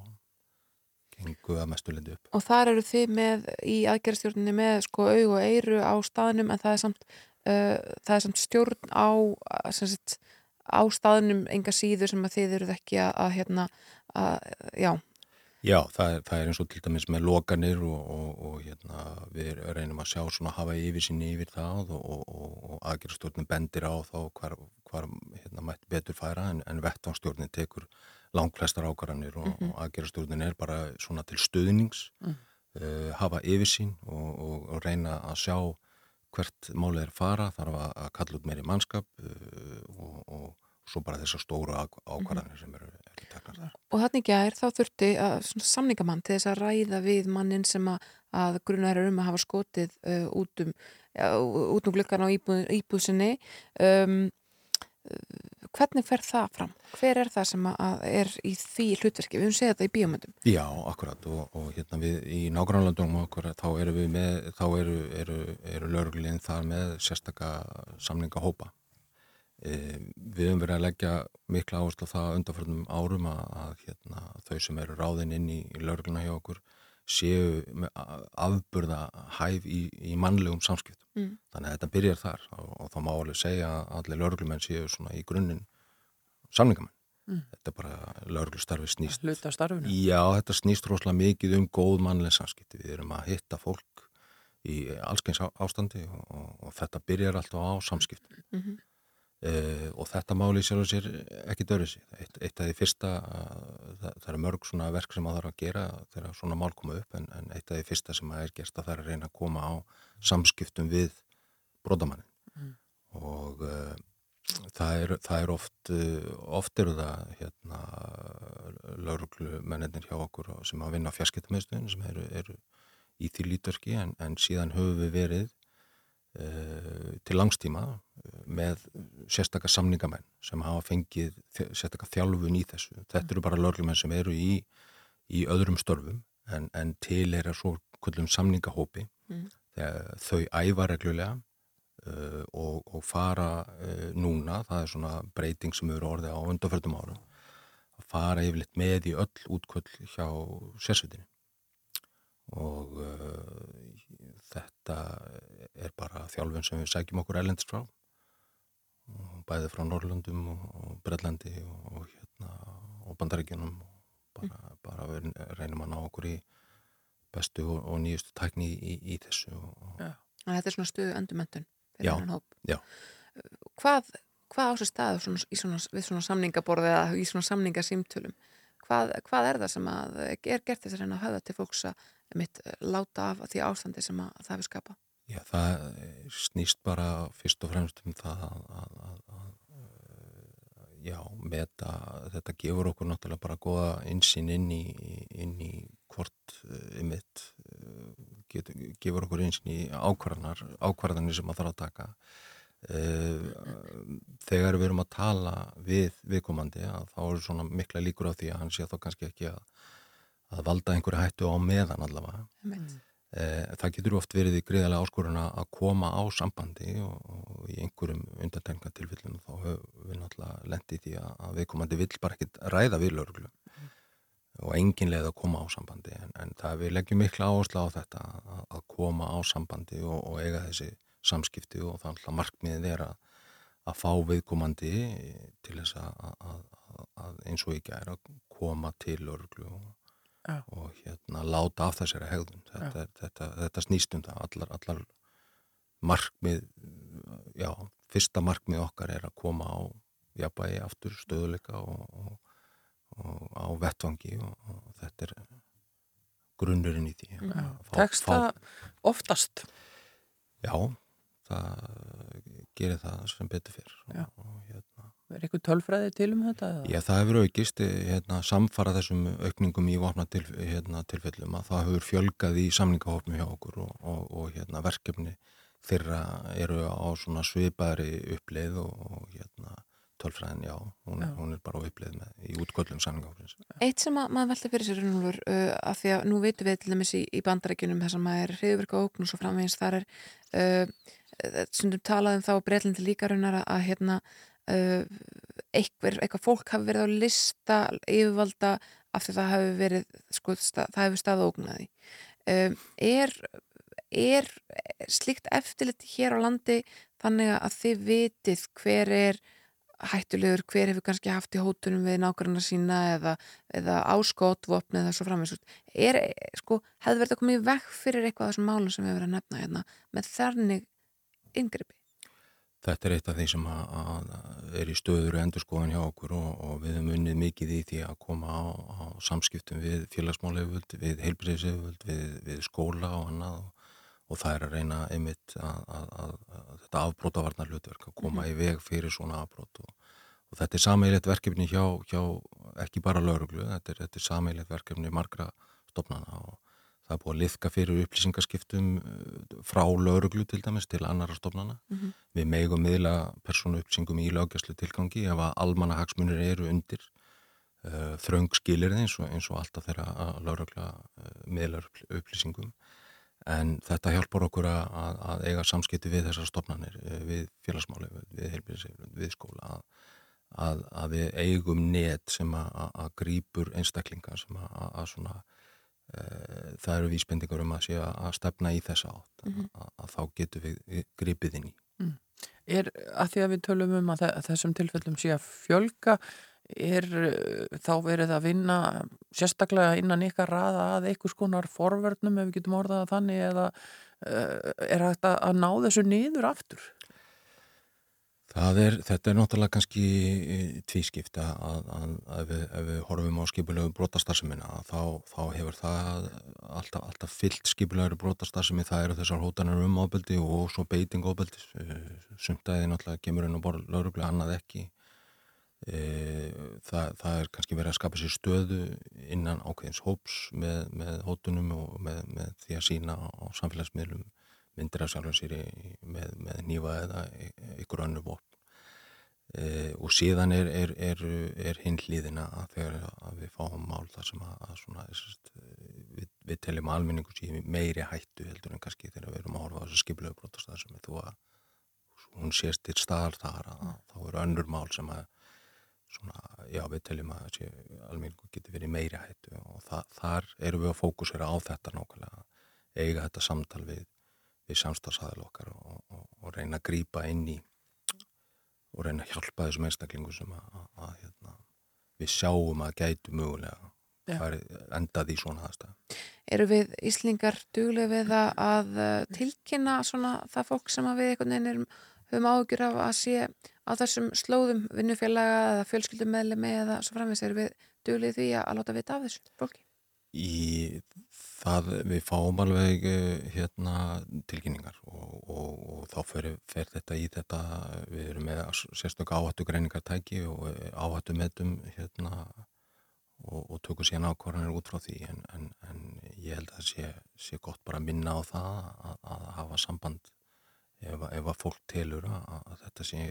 gengu að mestu lindi upp.
Og þar eru þið með í aðgerðstjórninni með sko aug og eiru á staðnum en það er samt, uh, það er samt stjórn á, sagt, á staðnum enga síður sem að þið eruð ekki að, að hérna, að, já
Já, það er, það er eins og til dæmis með lokanir og, og, og hérna, við reynum að sjá svona hafa yfir sín yfir það og, og aðgjörstjórnum bendir á þá hvar, hvar hérna, mætt betur færa en, en vettvangsstjórnin tekur langflestar ákvarðanir og mm -hmm. aðgjörstjórnin er bara svona til stuðnings, mm. uh, hafa yfir sín og reyna að sjá hvert málið er fara, þarf að, að kalla út meiri mannskap uh, og svo bara þessar stóru ákvarðanir sem eru ekki taknast.
Og þannig gær þá þurfti að, samningamann til þess að ræða við mannin sem að, að grunar er um að hafa skotið uh, út um, ja, um glukkan á íbúð, íbúðsinni um, hvernig fer það fram? Hver er það sem að er í því hlutverki? Við höfum segið þetta í bíomöndum.
Já, akkurat og, og hérna við í nágrannlandum okkur þá eru við með, þá eru, eru, eru lögurlinn þar með sérstaka samningahópa við höfum verið að leggja mikla áherslu á það undanförnum árum að, að hérna, þau sem eru ráðin inn í, í lögluna hjá okkur séu afburða hæf í, í mannlegum samskiptum. Mm. Þannig að þetta byrjar þar og, og þá má alveg segja að allir löglumenn séu svona í grunninn samningamenn. Mm. Þetta er bara löglustarfi snýst.
Hluta starfinu?
Já, þetta snýst rosalega mikið um góð mannleg samskipti. Við erum að hitta fólk í allskeins ástandi og, og, og þetta byrjar alltaf á samskiptum. Mm -hmm. Uh, og þetta máli sér og sér ekki dörri sér. Eitt, eitt af því fyrsta uh, það, það er mörg svona verk sem það þarf að gera þegar svona mál koma upp en, en eitt af því fyrsta sem það er gerst að það er að reyna að koma á samskiptum við brotamannin mm. og uh, það, er, það er oft oft eru það hérna lauruglu mennir hjá okkur sem að vinna á fjarskiptumiðstöðin sem eru, eru í því lítverki en, en síðan höfum við verið til langstíma með sérstakar samningamenn sem hafa fengið sérstakar þjálfun í þessu. Þetta eru bara lörglumenn sem eru í, í öðrum störfum en, en til er að svo kvöldum samningahópi mm. þau æfa reglulega uh, og, og fara uh, núna, það er svona breyting sem eru orðið á undanfjöldum árum að fara yfirleitt með í öll útkvöld hjá sérsveitinni og uh, þetta er bara þjálfun sem við sækjum okkur ellendist frá. Bæði frá Norrlundum og, og Brellandi og, og, hérna, og Bandaríkjunum. Bara, bara við reynum að ná okkur í bestu og, nýjustu tækni í, í þessu og,
Þannig að þetta er svona stuðu endumöntun
Já, já.
Hvað, hvað á sér stað svona, svona, við svona samningaborði eða í svona samningasímtölum? Hvað, hvað er það sem að er gert þess að reyna að höfða til fólks að mitt láta af því ástandi sem að það hefur skapað?
Já, það snýst bara fyrst og fremst um það að, að, að, að já, meta, þetta gefur okkur náttúrulega bara goða insýn inn í, inn í hvort ymitt getur, gefur okkur einsinn í ákvarðanir sem maður þarf að taka þegar við erum að tala við viðkomandi þá eru svona mikla líkur á því að hann sé þá kannski ekki að, að valda einhverju hættu á meðan allavega
Meit.
það getur oft verið í greiðarlega áskoruna að koma á sambandi og, og í einhverjum undantekningatilfellum þá höfum við náttúrulega lendið því að, að viðkomandi vill bara ekkit ræða við lörglu mm og engin leið að koma á sambandi en, en það við leggjum mikla áherslu á þetta að, að koma á sambandi og, og eiga þessi samskipti og þannig að markmiðið er að, að fá viðkomandi til þess að, að eins og ekki er að koma til örglu og, ja. og hérna láta af þessari hegðun þetta, ja. þetta, þetta snýst um það allar, allar markmið já, fyrsta markmið okkar er að koma á jafnbægi aftur stöðuleika og, og á vettvangi og, og þetta er grunnurinn í því
Tekst það oftast?
Já, það gerir það sem betur fyrr og, og,
hérna, Er eitthvað tölfræði til um þetta?
Já, það hefur aukist hérna, samfara þessum aukningum í vopna til, hérna, tilfellum að það hefur fjölgað í samlingahopmi hjá okkur og hérna, verkefni þeirra eru á svona svipaðri uppleið og hérna tölfræðin, já, hún, já. hún er bara á uppleið með í útgöllum samlingáfins.
Eitt sem að, maður velta fyrir sér uh, af því að nú veitum við til dæmis í, í bandarækjunum þess að maður er hriðverka ókn og svo framvegins þar er uh, sem þú talaðum þá breytlandi líka raunar að hérna uh, eitthvað, eitthvað fólk hafi verið á lista yfirvalda af því það hafi verið, sko, stað, það hefur stað óknaði. Er, er slíkt eftirlit hér á landi þannig að þið vitið hver er hættulegur, hver hefur kannski haft í hótunum við nákvæmna sína eða, eða áskotvopn eða svo framins er, sko, hefði verið að koma í vekk fyrir eitthvað af þessum málum sem við verðum að nefna hérna, með þarnig yngripi
Þetta er eitt af því sem að, að er í stöður og endurskóðan hjá okkur og, og við hefum unnið mikið í því að koma á, á samskiptum við félagsmáleföld, við heilbreyðseföld, við, við skóla og annað og, og það er að reyna einmitt að, að þetta afbrótavarnar hlutverk að koma mm -hmm. í veg fyrir svona afbrót og, og þetta er sameilet verkefni hjá, hjá ekki bara lauruglu, þetta er, er sameilet verkefni margra stopnana og það er búið að liðka fyrir upplýsingaskiptum uh, frá lauruglu til dæmis til annara stopnana. Mm -hmm. Við megum miðla persónu upplýsingum í lögjastlu tilgangi ef að almanna hagsmunir eru undir uh, þraung skilir eins og, eins og alltaf þeirra laurugla uh, miðlar upplýsingum en þetta hjálpar okkur að, að eiga samskipti við þessar stofnanir, eh, við félagsmáli, við heilbíðiseflun, við skóla að, að, að við eigum net sem að grýpur einstaklinga sem að svona það eru vísbendingar um að sé að stefna í þessa átt mm -hmm. að þá getur við grýpið inn í. Mm.
Er að því að við tölum um að þessum tilfellum sé að fjölga er uh, þá verið að vinna sérstaklega innan ykkar raða að einhvers konar forverðnum ef við getum orðað að þannig eða uh, er þetta að ná þessu niður aftur?
Er, þetta er náttúrulega kannski tvískipta að, að, að við, ef við horfum á skipulegu brotastarsimina þá, þá hefur það alltaf, alltaf fyllt skipulegu brotastarsimi það eru þessar hótanir um ábeldi og svo beiting ábeldi sumtaði náttúrulega kemur inn á borð lauruglega annað ekki. E, það, það er kannski verið að skapa sér stöðu innan ákveðins hóps með, með hótunum og með, með því að sína á samfélagsmiðlum myndir að sjálfa sér með, með nýfa eða ykkur önnu vopn. E, og síðan er, er, er, er hinn hlýðina að þegar að við fáum mál þar sem að, að svona, við, við teljum almenningu síðan meiri hættu heldur en kannski þegar við erum að horfa á þessu skipilegu brotastað sem þú að hún sést til staðar þar að, að þá eru önnur mál sem að svona, já við teljum að þessi almenningu getur verið meiri hættu og það, þar eru við að fókusera á þetta nákvæmlega, eiga þetta samtal við, við samstagsæðal okkar og, og, og reyna að grýpa inn í og reyna að hjálpa þessum einstaklingu sem að, að, að hérna, við sjáum að gætu mögulega endað í svona aðstæða.
Eru við Íslingar duglega við að, uh, tilkynna svona það fólk sem að við einhvern veginn erum, höfum áhugjur af að sé á þessum slóðum vinnufélaga eða fjölskyldummeðlemi eða svo framvegs eru við duglega því að láta vita af þessu fólki?
Í það við fáum alveg eh, hérna tilkynningar og, og, og þá fer, fer þetta í þetta við erum með sérstöku áhættu greiningartæki og eh, áhættu meðdum hérna og, og tökum síðan ákvarðanir út frá því en, en, en ég held að það sé, sé gott bara að minna á það að, að hafa samband ef, ef að fólk telur að, að þetta sé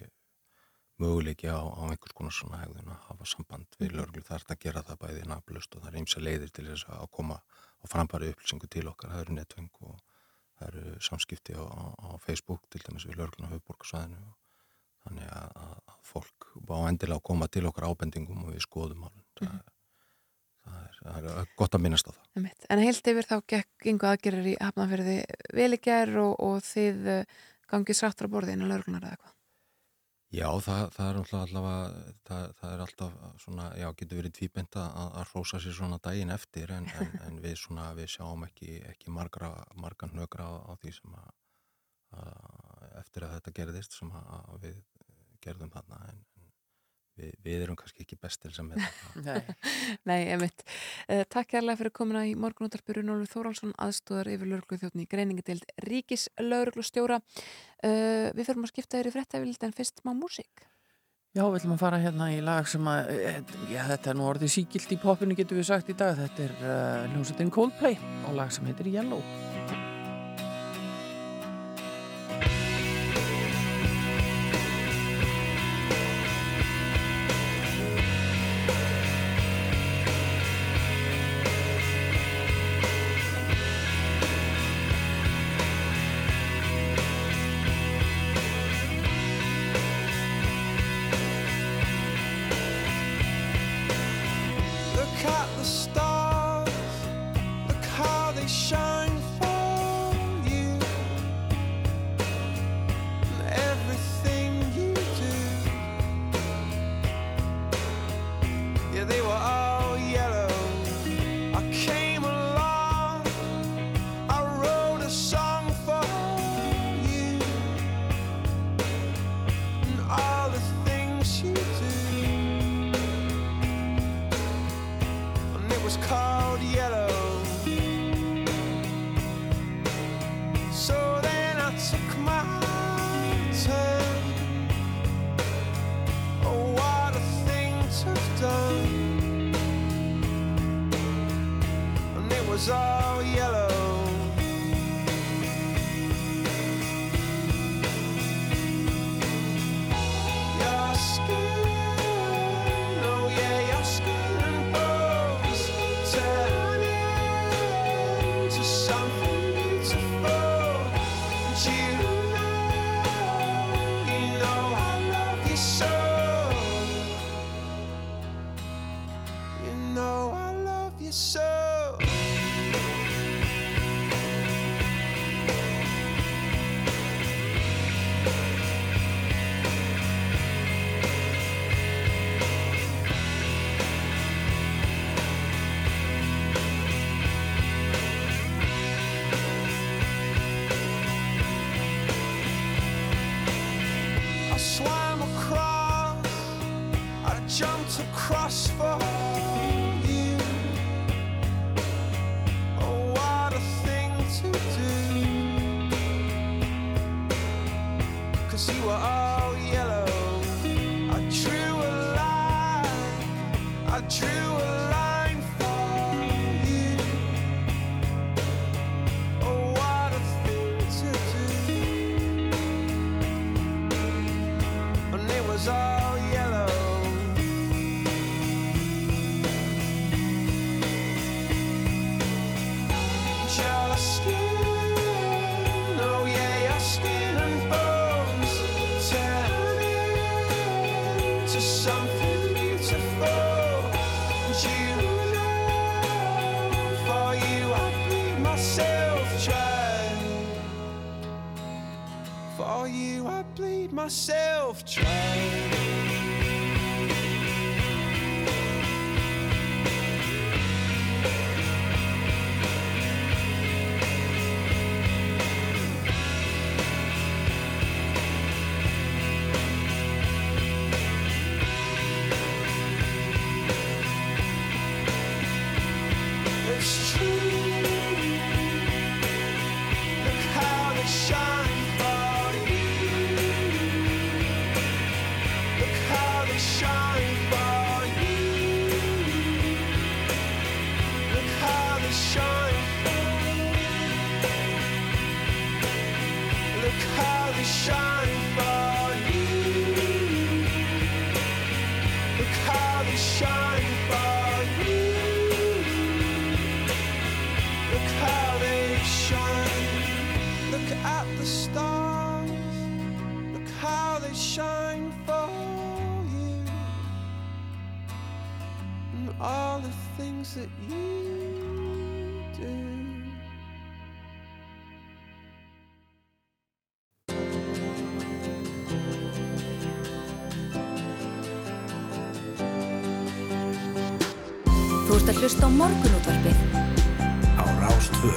möguleiki á, á einhvers konar svona hegðun að hafa samband við lörglu þar að gera það bæði naflust og það er eins að leiðir til þess að koma og frambara upplýsingu til okkar, það eru netveng og það eru samskipti á, á Facebook til dæmis við lörgluna höfuborgarsvæðinu þannig að, að fólk á endilega að koma til okkar ábendingum og við skoðum álum það, mm. það, það er gott að minnast á það.
En heilt yfir þá gekk yngu aðgerir í hafnafyrði velikær og, og þið eh, gangið sáttur á borðinu lörglunar eða eitthvað
Já, það, það er allavega, það, það er alltaf svona, já, getur verið tvíbenda að, að rósa sér svona daginn eftir en, en, en við svona, við sjáum ekki, ekki margra, margan hnögra á því sem að, að eftir að þetta gerðist sem að við gerðum þarna en, við, við erum kannski ekki bestil sem er
það. Nei, emitt. Uh, takk kærlega fyrir komina í morgunúttarpyru Nólur Þórálsson, aðstóðar yfir lauruglu þjóttni í greiningi til Ríkis lauruglu stjóra. Uh, við fyrir að skipta þér í frettæfild en fyrst má músík.
Já, við ætlum að fara hérna í lag sem að, eh, já, þetta er nú orðið síkilt í popinu getur við sagt í dag. Þetta er uh, hljómsveitin Coldplay og lag sem heitir Yellow. cross for
morgunútvarpið
Á Rástvö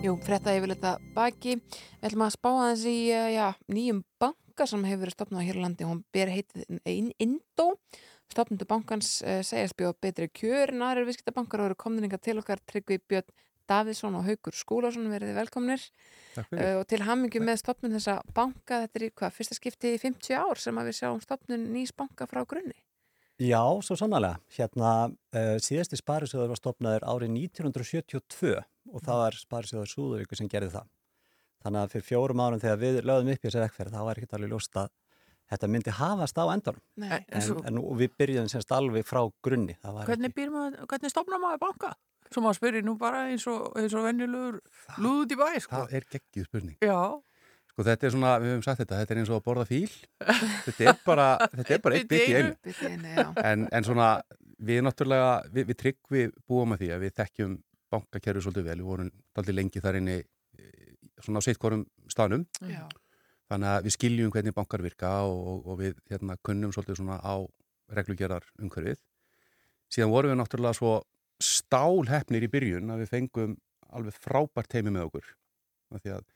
Jú, frétta yfir þetta baki. Við ætlum að spá aðeins í eh, já, nýjum banka sem hefur verið stopnað hér á landi. Hún ber heitið In- Indó. Stopnundu bankans uh, segjast bjóða betri kjör en aðrir viðskiptabankar og eru komninga til okkar Tryggvi Björn Davidsson og Haugur Skúlason verið velkomnir.
Takk fyrir.
Uh, og til hammingju með stopnun þessa banka, þetta er í hvað, fyrsta skipti í 50 ár sem að við sjáum stopnun nýs banka frá grunni.
Já, svo sannlega. Hérna, uh, síðasti sparisjóður var stopnaður árið 1972 og það var sparisjóður Súðuríku sem gerði það. Þannig að fyrir fjórum árum þegar við lögðum upp í þessi vekkferð, þá var ekkert alveg ljóst að þetta myndi hafast á endanum.
Nei,
en
En,
svo-
en, við byrjuðum semst alveg frá grunni. Það var
Hvernig, maður, hvernig stopnar maður banka? Svo maður spyrir nú bara eins og, eins og venjulegur lúð út í bæ, sko.
Það er geggið spurning.
Já.
Sko þetta er svona, við höfum sagt þetta, þetta er eins og að borða fíl. Þetta er bara, þetta er bara eitt bit í einu.
Bit í einu, já.
En, en svona, við náttúrulega, við, við tryggvi búum að því að við þekkjum bankakerfi svolítið vel. Við vorum aldrei lengi þar inni eh, svona á sittkorum staðnum.
Já.
Þannig að við skiljum hvernig bankar virka og, og við hérna kunnum svolítið svona á reglugerar umhverfið. Síðan vorum við náttúrulega svo stálhefnir í byrjun að við fengum alveg frábært teimi með okkur. Af Því að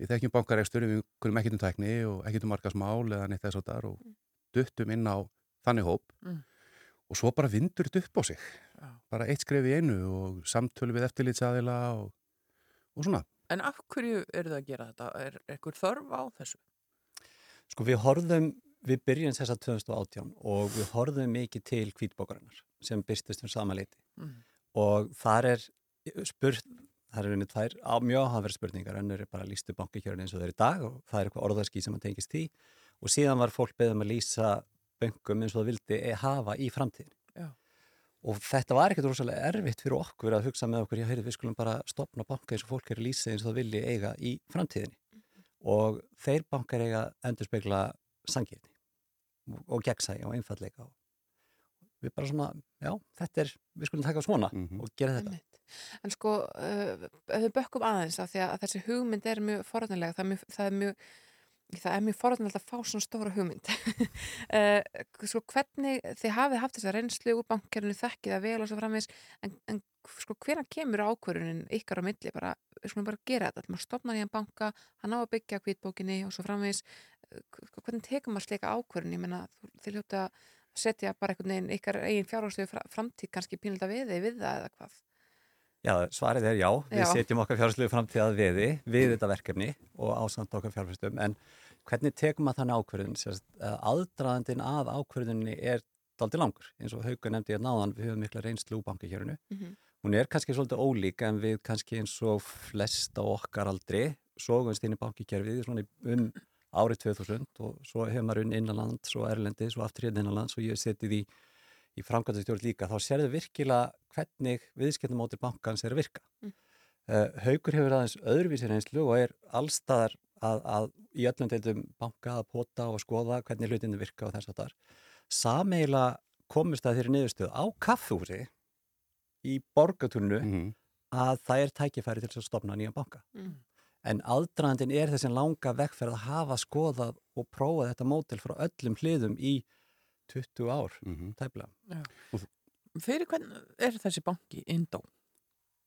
við þekkjum bankarekstur, við kunnum ekkert um tækni og ekkert um markasmál eða neitt þess að þar og duttum inn á þannig hóp
Mm.
og svo bara vindur þetta upp á sig. Bara eitt skref í einu og samtölu við eftirlitsaðila og, og svona.
En af hverju eru það að gera þetta? Er eitthvað þörf á þessu?
Sko við horfðum, við byrjum þess að 2018 og við horfðum mikið til kvítbókarinnar sem byrstist um sama leiti
Mm.
og þar er spurt, þar er unni tvær á mjög áhafverð spurningar, önnur er bara lístu bankakjörn eins og það er í dag og það er eitthvað orðarski sem að tengist því. Og síðan var fólk beðum að lýsa bönkum eins og það vildi e- hafa í framtíðin
Já.
og þetta var ekkert rosalega erfitt fyrir okkur að hugsa með okkur, já heyrðu við skulum bara stopna banka eins og fólk er að lýsa eins og það vilji eiga í framtíðinni. Og þeir bankar eiga endur spekla sangirni og, gegnsæja og einfalleika og við bara svona, já, þetta er við skulum taka svona og gera þetta.
En sko, uh, ef við bökkum aðeins að, að þessi hugmynd er mjög forðanlega, það er mjög, það er mjög, það er mjög forðanlega að fá svona stóra hugmynd. uh, sko, hvernig þið hafið haft þessa reynslu úr bankkerfinu, þekkið það vel og svo framvegis, en, en sko, hvernig kemur ákvörunin ykkar á milli, bara, skulum bara gera þetta, maður stopnar í en banka, hann á að byggja hvítbókinni og svo uh, sko, hvernig tekum maður slika ákvörun, ég menna, þið hljóta að setja bara einhvern veginn ykkar eigin fjárhástöðu framtíð kannski pínlita við þið við það eða hvað?
Já, svarið er já, við
Já.
setjum okkar fjárhærslu framtíð að veði við þetta verkefni og ásamt okkar fjárhærstum en hvernig tekum maður þannig ákvörðun? Sérst, eh, aðdraðandinn að ákvörðunni er daldi langur, eins og Hauka nefndi ég náðan, við höfum mikla reynslu úr bankakjörunu
Mhm.
hún er kannski svolítið ólík en við kannski eins og flest á okkar aldri sógumst inn í í- um árið 2000 og svo hefur maður unn innanlands og erlendis og aftur hérna innanlands og ég setið í í framkvæmdastjórn líka, þá sérðu virkilega hvernig viðskiptumótir bankans er að virka.
Mm.
Uh, Haukur hefur aðeins öðruvísi reynslu og er allstaðar að, að í öllum deildum banka að pota og skoða hvernig hlutinu virka og þess að þar. Sameila komist að þeirri niðurstöð á kaffúsi í borgatunnu að það er tækifæri til að stopna nýjan banka.
Mm.
En aðdraðandin er þessi langa vekkferð að hafa skoðað og prófað þetta mótel frá öllum hliðum í 20 ár, tæplega.
Já. Fyrir hvern er þessi banki, Indó?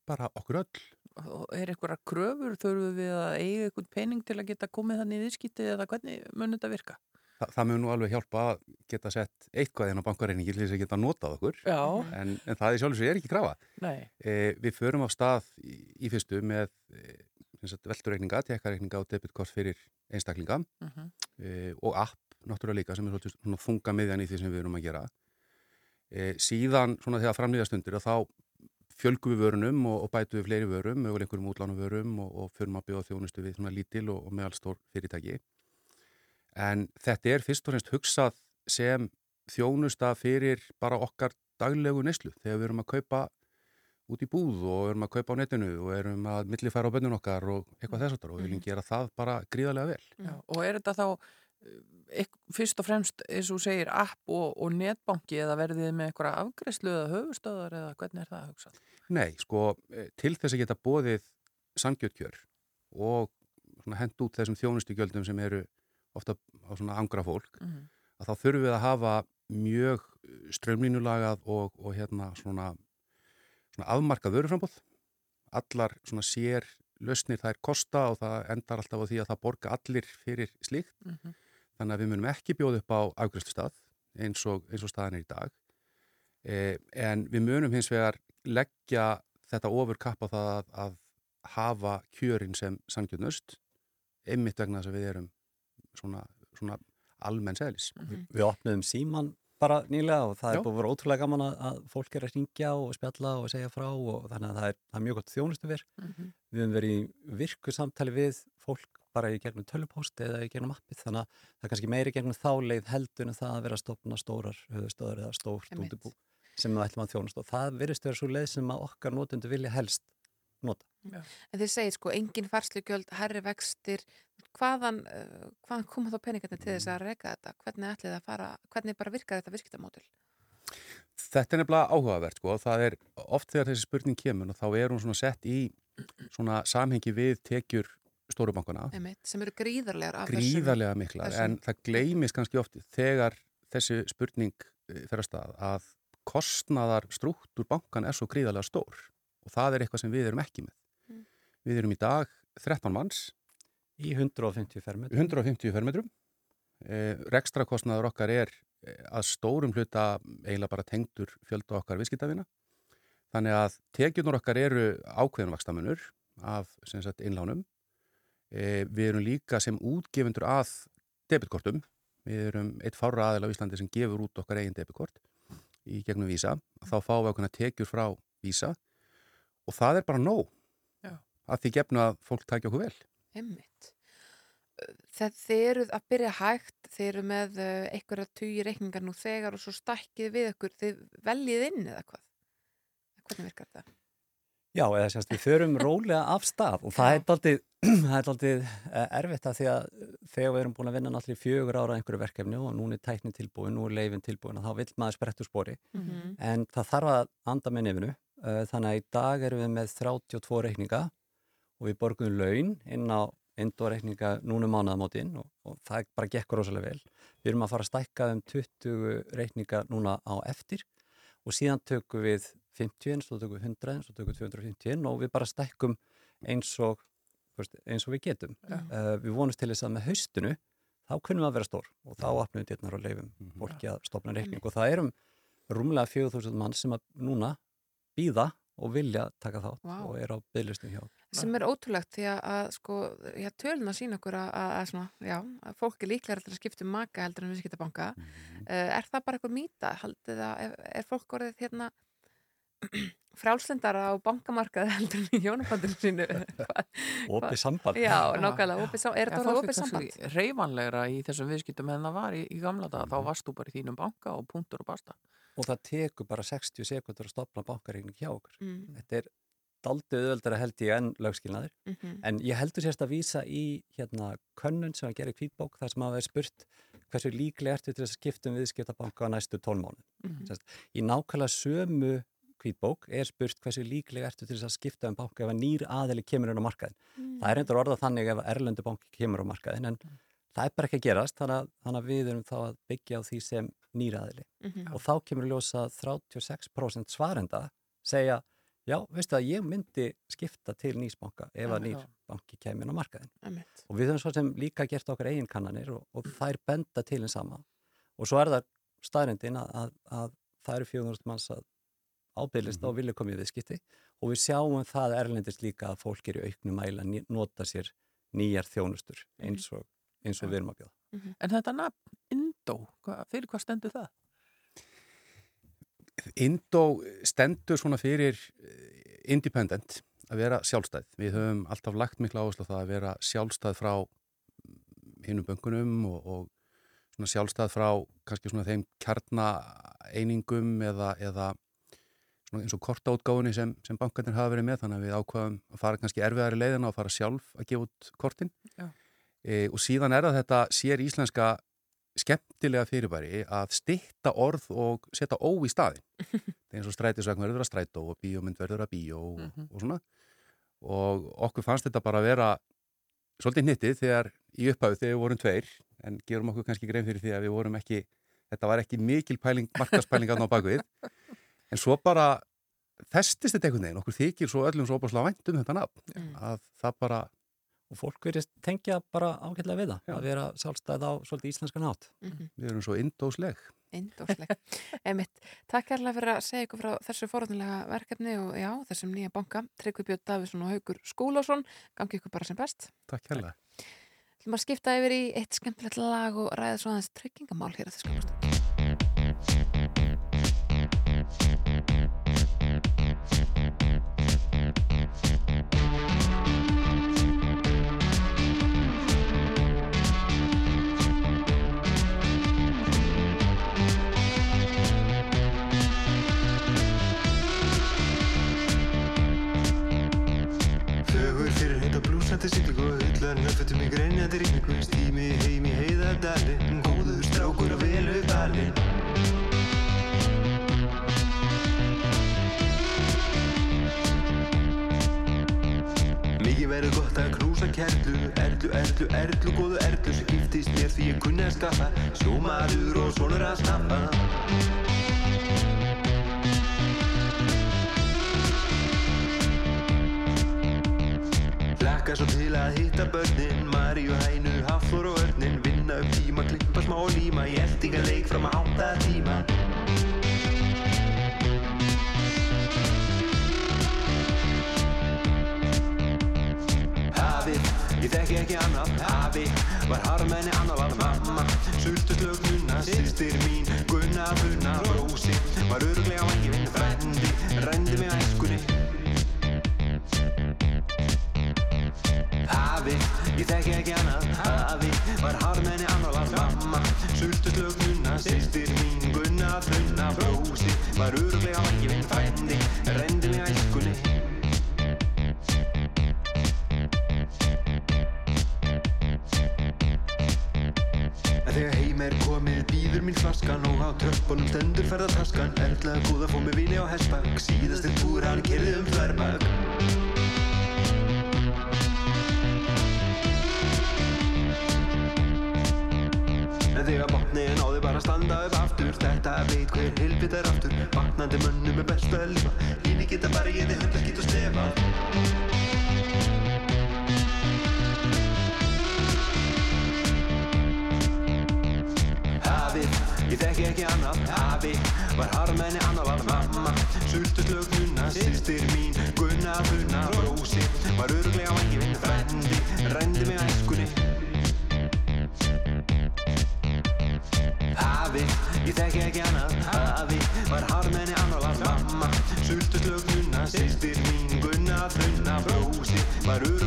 Bara okkur öll.
Og er eitthvað kröfur, þurfum við að eiga eitthvað pening til að geta komið þannig í viðskipti eða hvernig mun þetta virka?
Þa, það mun nú alveg hjálpa að geta sett eitthvað inn á bankareiningi til þess að geta notað okkur
Já.
en, en það í sjálf og sér er ekki krafa.
Nei.
E, við förum á stað í, í fyrstu með e, veldureikninga, tekkareikninga og debitkort fyrir einstaklinga
Mhm.
e, og app náttúrulega líka sem er svona þunga miðjan í því sem við erum að gera. E, síðan svona þegar framlýða stundir að þá fjölgum við vörunum og, og bætu við fleiri vörum, möguleg einhverjum útlánu vörum og, og förum að bjóða þjónustu við svona lítil og, og meðalstór fyrirtæki. En þetta er fyrst og fremst hugsað sem þjónusta fyrir bara okkar daglegu neyslu þegar við erum að kaupa út í búð og erum að kaupa á netinu og erum að millifæra á bönnun okkar og eitthvað þess aftur og við viljum gera það bara gríðarlega vel.
Já, og er þetta þá fyrst og fremst, eins og segir, app og, og netbanki eða verðið með eitthvað afgreðslu eða höfustöðar eða hvernig er það að hugsa?
Nei, sko, eh, til þess að geta bóðið sangjötkjör og hend út þessum þjónustugjöldum sem eru ofta á svona angra fólk,
Mhm.
að þá þurfum við að hafa mjög strömlínulagað og, og hérna svona, svona afmarkað vöruframbóð. Allar svona sér lausnir þær kosta og það endar alltaf á því að það borga allir fyrir slíkt.
Mhm.
Þannig að við munum ekki bjóða upp á afgjörslu eins og, eins og staðan er í dag. Eh, en við munum hins vegar leggja þetta ofur kapp á það að, að hafa kjörin sem samgjörnust einmitt vegna þess að við erum svona, svona almenn seglis.
Við opnum síman bara nýlega og það
Já.
er búið að vera ótrúlega gaman að, að fólk er að ringja og spjalla og segja frá og þannig að það er, það er mjög gott þjónustu fyrr.
Mhm.
Við höfum verið í virku samtali við fólk bara í gegnum tölupóst eða í gegnum appið þannig að það er kannski meiri gegnum þá leið heldur en það að vera að stopna stórar höfustöðar eða stórt útibú sem við ætlum að þjónustu og það virðist vera svo leið sem að okkar notendur vilja helst nota.
En þið segir sko, engin farslugjöld, herri vextir, hvaðan, uh, hvaðan koma þá peningarnir til þess að reyka þetta? Hvernig ætlið það að fara, hvernig bara virkar þetta virktamódul?
Þetta er nefnilega áhugavert sko, það er oft þegar þessi spurning kemur og þá er hún svona sett í svona samhengi við tekjur stórubankana,
Einmitt, sem eru gríðarlegar af
gríðarlega miklar,
þessum-
en það gleymis kannski oft þegar þessi spurning eh, fer að stað að kostnaðar struktúr bankan er svo gríðarlega stór og það er eitthvað sem við erum ekki með.
Mm.
Við erum í dag 13 manns
Í 150 fermetrum.
150 fermetrum. Eh, rekstrakostnaður okkar er eh, að stórum hluta eiginlega bara tengdur fjölda okkar viðskiptavina. Þannig að tekjurnar okkar eru ákveðinvakstamunur af sem sagt, innlánum. Eh, við erum líka sem útgefundur að debitkortum. Við erum eitt fára aðeil á Íslandi sem gefur út okkar eigin debitkort í gegnum vísa. Þá fáum við okkurna tekjur frá vísa og það er bara nóg.
Já.
Að því gefnu að fólk takja okkur vel.
Einmitt. Þegar þið eruð að byrja hægt, þið eru með uh, einhverja tugi reikningar nú þegar og svo stækkið við ykkur, þið veljið inn eða hvað? Hvernig virkar það?
Já, eða sérst, við förum rólega af stað og það er er daldið erfitt að því að þegar við erum búin að vinna náttúrulega í fjögur ára einhverju verkefni og núna er tæknin tilbúin, nú er leifin tilbúin og þá vil maður sprett úr spori
Mhm.
en það þarf að anda með nefnu uh, þannig að í dag erum við með 32 reikninga og við borgum laun inn á indóreikninga núna mánaðamótin og, og það bara gekkur rosalega vel. Við erum að fara að stækka um 20 reikninga núna á eftir og síðan tökum við 50, svo tökum við 100, svo tökum við 250 og við bara stækkum eins og, eins og við getum. Uh, við vonumst til þess að með haustinu þá kunnum við að vera stór og þá opnum við dyrnar og leifum fólki að stopna reikning og það erum rúmlega 4000 mann sem að núna býða og vilja taka þátt
Vá.
og er á bygglistum hjá.
Sem er ótrúlegt því að, að sko, já, töluna sína okkur að, að, að, svona, já, að fólk er líklega að skipta um maka heldur en viðskiptabanka.
Mhm.
Uh, er það bara eitthvað mýta? Er, er fólk orðið hérna frálslendara á bankamarkaði heldur en í hjónabandinu sínu?
Opið samband.
Já, nákvæmlega, opið samband. Er
fólk
orðið opið samband?
Reyfanlegra í þessum viðskiptum en það var í, í gamla daga,
Mhm.
þá varst þú bara í þínum banka og punktur og basta.
Og það tekur bara 60 sekundur að stopna bankareikning hjá okkur.
Mm.
Þetta er daldið öðvöldara held ég en lögskilnaðir.
Mhm.
En ég heldur sérst að vísa í hérna könnun sem að gera í kvítbók þar sem að vera spurt hversu líklega ertu til þess að skipta um viðskiptabanka á næstu tólmánu.
Mhm.
Sérst, í nákvæmlega sömu kvítbók er spurt hversu líklega ertu til þess að skipta um banka ef að nýr aðili kemur inn á markaðin.
Mm.
Það er endur orðað þannig ef að erlendu banki kemur á markaðin en það er bara ekki að gerast þannig að, þannig að við erum þá að byggja á því sem nýr aðili.
Mhm.
Og þá kemur ljósa að 36% svarenda segja já, veistu að ég myndi skipta til nýsbanka ef að nýr banki kemur inn á markaðin. Og við höfum svo sem líka gert okkar eigin kannanir og, og þær benda til einn sama. Og svo er það staðrindin að, að, að það eru 400 manns að ábyrðlista og vilja komið viðskipti og við sjáum það erlendist líka að fólk er í auknum mæla að nota sér nýjar þjónustur eins og, eins og við erum að bjóða.
En þetta nafn, Indó, hva, fyrir hvað stendur það?
Indó stendur svona fyrir eh, independent, að vera sjálfstæð. Við höfum alltaf lagt mikla áherslu á það að vera sjálfstæð frá hinnum böngunum og, og svona sjálfstæð frá kannski svona þeim kjarnaeiningum eða, eða eins og kortaútgáfunni sem, sem bankarnir hafa verið með þannig að við ákvaðum að fara kannski erfiðari leiðina og fara sjálf að gefa út kortin. E, og síðan er það þetta sér íslenska skemmtilega fyrirbæri að stitta orð og setja ó í staðin það er eins og strætisvagn verður að strætó og bíómynd verður að bíó og,
Mhm.
og svona. Og okkur fannst þetta bara að vera svolítið hnittið þegar í upphæðu þegar við vorum tveir en gerum okkur kannski grein fyrir því að við vorum ekki þetta var ekki mikil pæling, markaspæling á bakvið en svo bara festist þetta einhvern veginn, okkur þykir svo öllum svo opaslega vænt um þetta nafn að það bara
Og fólk verið tengja bara ágætlega við það, að vera sjálfstæð á svolítið íslenskan átt.
Mhm.
við erum svo indósleg
Indósleg. Einmitt. Takk kærlega fyrir að segja ykkur frá þessu forðanlega verkefni og já, þessum nýja banka. Tryggvi Björn Davíðsson og Haugur Skúlásson. Gangi ykkur bara sem best.
Takk hérlega
Þú maður skipta yfir í eitt skemmtilegt lag og ræða svo aðeins tryggingamál hér að þessu skamast.
Hullar nöfnfötum í greinjandi ríkningu Stími heim í heiðadali Góður strákur og velu bali Mikið verður gott að knúsa kerlu. Erlu, erlu, erlu, góðu erlu Sem giftist mér því ég kunni að skaffa Sjómaður og sonur að snappa Laka svo til að hitta börnin. Maríu, Hænu, Hafþór og Örnin Vinna upp tíma, klippa smá og líma. Í eldingaleik fram að átta tíma. Hafið, ég þekki ekki annað. Hafi, var harmenni annar var mamma. Sultu slögnuna, sýstir mín Gunna, Funna, Brósi Var öruglega vangi minn frendi Rendi mig að eskunni Hafi, ég þekki ekki annað Hafi, var harmenni annar var mamma. Sultu slögnuna, sýstir mín Gunna, Funna, Brósi Var öruglega vangi minn frendi Rendi mig En þegar heim er komið býður mín flaskan og á tröppunum stendur ferðartaskan Erla góða fór með vini á hestbak. Síðastir túr hann kerði um þverbak bara að standa upp aftur. Þetta veit hver hilbit er aftur. Vaknandi mönnum er best að lifa. Lífi geta þið hundar geta stefa Hafið, ég þekki ekki annað. Hafi, var harmenni annar var mamma. Sultu slögnuna, sýstir mín Gunna, Funna, Brósi Var öruglega vangi minn frendi Rendi mig að eskunni þekki ekki annað Hafi, var harmenni annar var mamma. Sultu slögnuna, sýstir mín Gunna, Funna, Brósi Var öruglega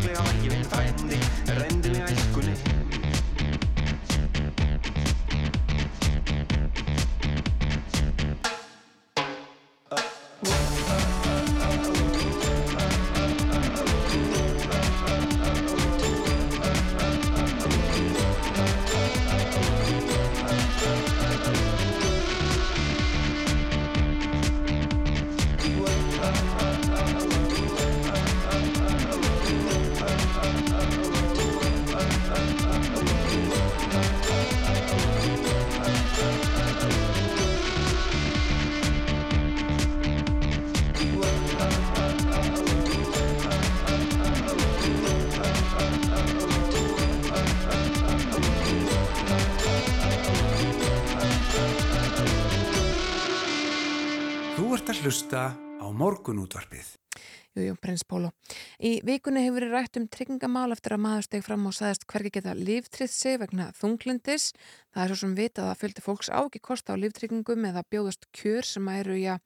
Í vikunni hefur verið rætt um tryggingamál eftir að maður steg fram og sagðist hvergi geta líftrið sig vegna þunglindis. Það er svo sem vitað að fylgdi fólks á ekki kosta á líftryggingum eða bjóðast kjör sem eru, já,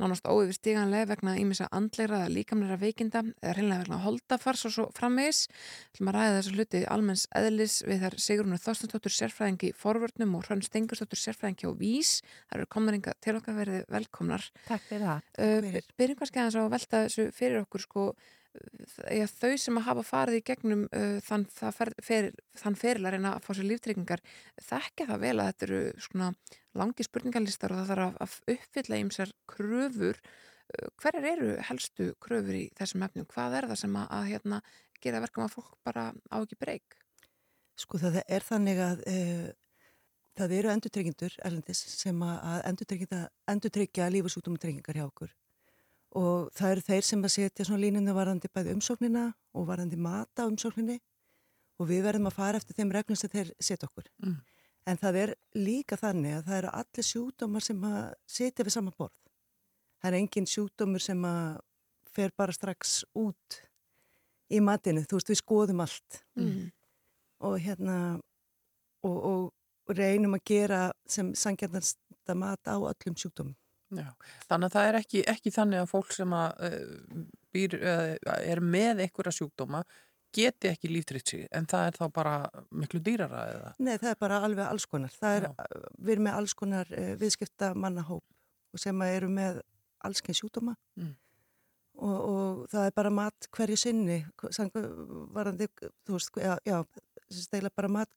nánast óyfir stíganlega vegna ímissa andleira eða líkamleira veikinda eða hreinlega vegna holdafars og svo frammeis. Þú maður ræði þessu hluti almenns eðlis við þar Sigrunur Þorstensdóttur sérfræðingi í forvörnum og Hrönn Stengursdóttur sérfræðingi á Vís. Það eru komnaringa til okkar verið velkomnar.
Takk fyrir það.
Uh, byrjum kannski aðeins á að velta þessu fyrir okkur sko Já, þau sem að hafa farið í gegnum uh, þann, fer, fer, þann feril að reyna að fá sér líftryggingar þekkja það vel að þetta eru svona langi spurningarlistar og það þarf að uppfylla ímsar kröfur uh, hverjar eru helstu kröfur í þessum efnum? Hvað er það sem að, að hérna, gera verkum að fólk bara á ekki breyk?
Sko það er þannig að uh, það eru endurtryggindur erlendis sem að endurtryggja lífusútumtryggingar hjá okkur og það eru þeir sem að setja svona línuna varandi bæði umsóknina og varandi mata umsókninni og við verðum að fara eftir þeim reglum sem þeir setja okkur. Mm. En það er líka þannig að það eru allir sjúdómar sem að setja við sama borð. Það er engin sjúdómur sem að fer bara strax út í matinu. Þú veist, við skoðum allt mm. og hérna og, og reynum að gera sem sangjarnasta mat á öllum sjúdómum.
Já, þannig að það er ekki, ekki þannig að fólk sem að, uh, býr, uh, er með einhverja sjúkdóma geti ekki líftritt sig en það er þá bara miklu dýrara eða?
Nei, það er bara alveg alls konar. Er, við erum með alls konar uh, viðskipta mannahóp og sem eru með allsken sjúkdóma mm. og, og það er bara mat hverju sinni, varandi, þú veist, já, já steyla bara mat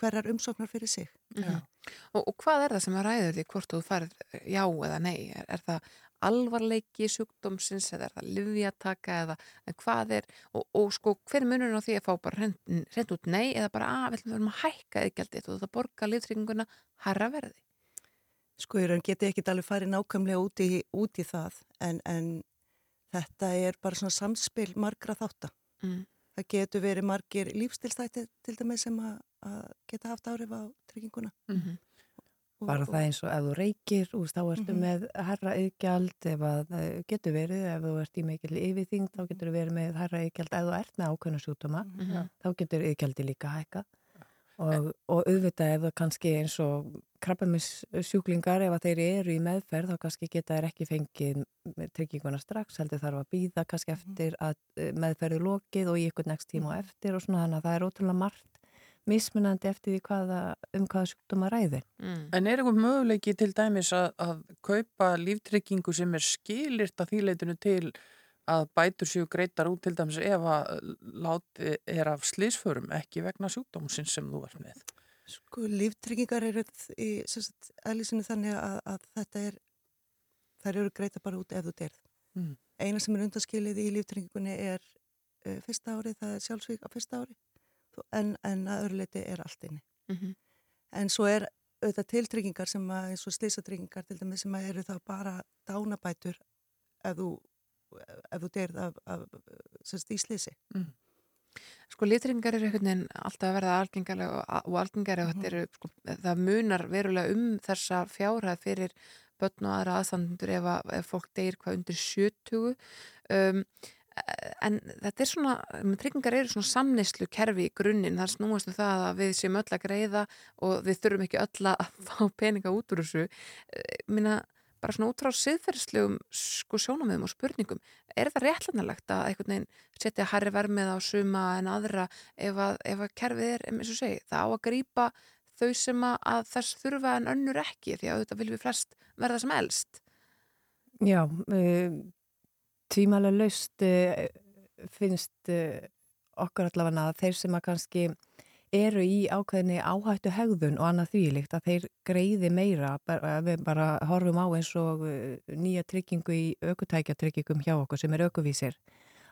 hverjar umsóknar fyrir sig.
Mm -hmm. og, og hvað er það sem að ræður því hvort þú farið já eða nei? Er, er það alvarleiki sjúkdómsins eða er það livjataka eða hvað er og, og sko hver munur á því að fá bara hreint út nei eða bara að við verðum að hækka eðgjaldið og það borga liftringuna harra verði?
Sko ég geti ekki alveg farið nákvæmlega út í, út í það en, en þetta er bara svona samspil margra þáttar. Mm. Það getur verið margir lífstilstætti til dæmis sem að að geta haft árif á trygginguna mm -hmm.
Bara það eins og ef þú reykir úr þá ertu mm -hmm. með herra yðgjald ef það eh, getur verið ef þú ert í mikil yfirþing þá getur verið með herra yðgjald ef þú ert með ákveðna sjútuma mm -hmm. þá getur yðgjaldi líka hækka og, og auðvitað ef það kannski eins og krabbamissjúklingar ef þeir eru í meðferð þá kannski geta þeir ekki fengið trygginguna strax heldur þarf að býða kannski mhm. eftir að eh, meðferðu lokið og í ykkur nekst tíma og mhm. eftir og svona þannig að það er ótrúlega margt mismunandi eftir því hvaða, um hvaða sjúkdóma ræði.
Mm. En er einhvern möguleiki til dæmis að, að kaupa líftryggingu sem er skilirt að þýleitinu til að bætur séu greitar út til dæmis ef að láti er af slísförum ekki vegna sjúkdómsins sem þú ert með?
Sko líftryggingar eru í aðlýsinu þannig að, að þetta er, þær eru greita bara út ef þú derð. Mm. Eina sem er undanskilið í líftryggingunni er uh, fyrsta árið, það er sjálfsvík á fyrsta árið en, en að öruleiti er allt inni. Mm -hmm. En svo er auðvitað tiltryggingar sem að, eins og slísatryggingar til dæmis sem að eru þá bara dánabætur ef þú, ef þú deyrð af, af semst í slísi. Mm.
Sko litryggingar eru einhvern veginn alltaf að verða algengarlega og, og mm eru, sko, það munar verulega um þessa fjárhæð fyrir börn og aðra aðstandur ef, að, ef fólk deyr hvað undir 70 um, en þetta er svona, tryggingar eru svona samneislu kerfi í grunninn, þar snúastu um það að við séum öll að greiða og við þurfum ekki öll að fá peninga út úr þessu. Eh, minna, bara svona út frá siðferðslegum sko sjónamöðum og spurningum er það réttlanarlegt að einhvern veginn setja harri vermið á suma en aðra ef að, ef að kerfið er, eins og segi, það á að grýpa þau sem að þess þurfa en önnur ekki því að auðvitað viljum við flest verða sem elst?
Já, um tvímælega laust eh, finnst eh, okkur allavega að þeir sem að kannski eru í ákveðinni áhættu hegðun og annað þvílikt að þeir greiði meira við bara horfum á eins og eh, nýja tryggingu í aukutækjatryggingum hjá okkur sem er aukuvísir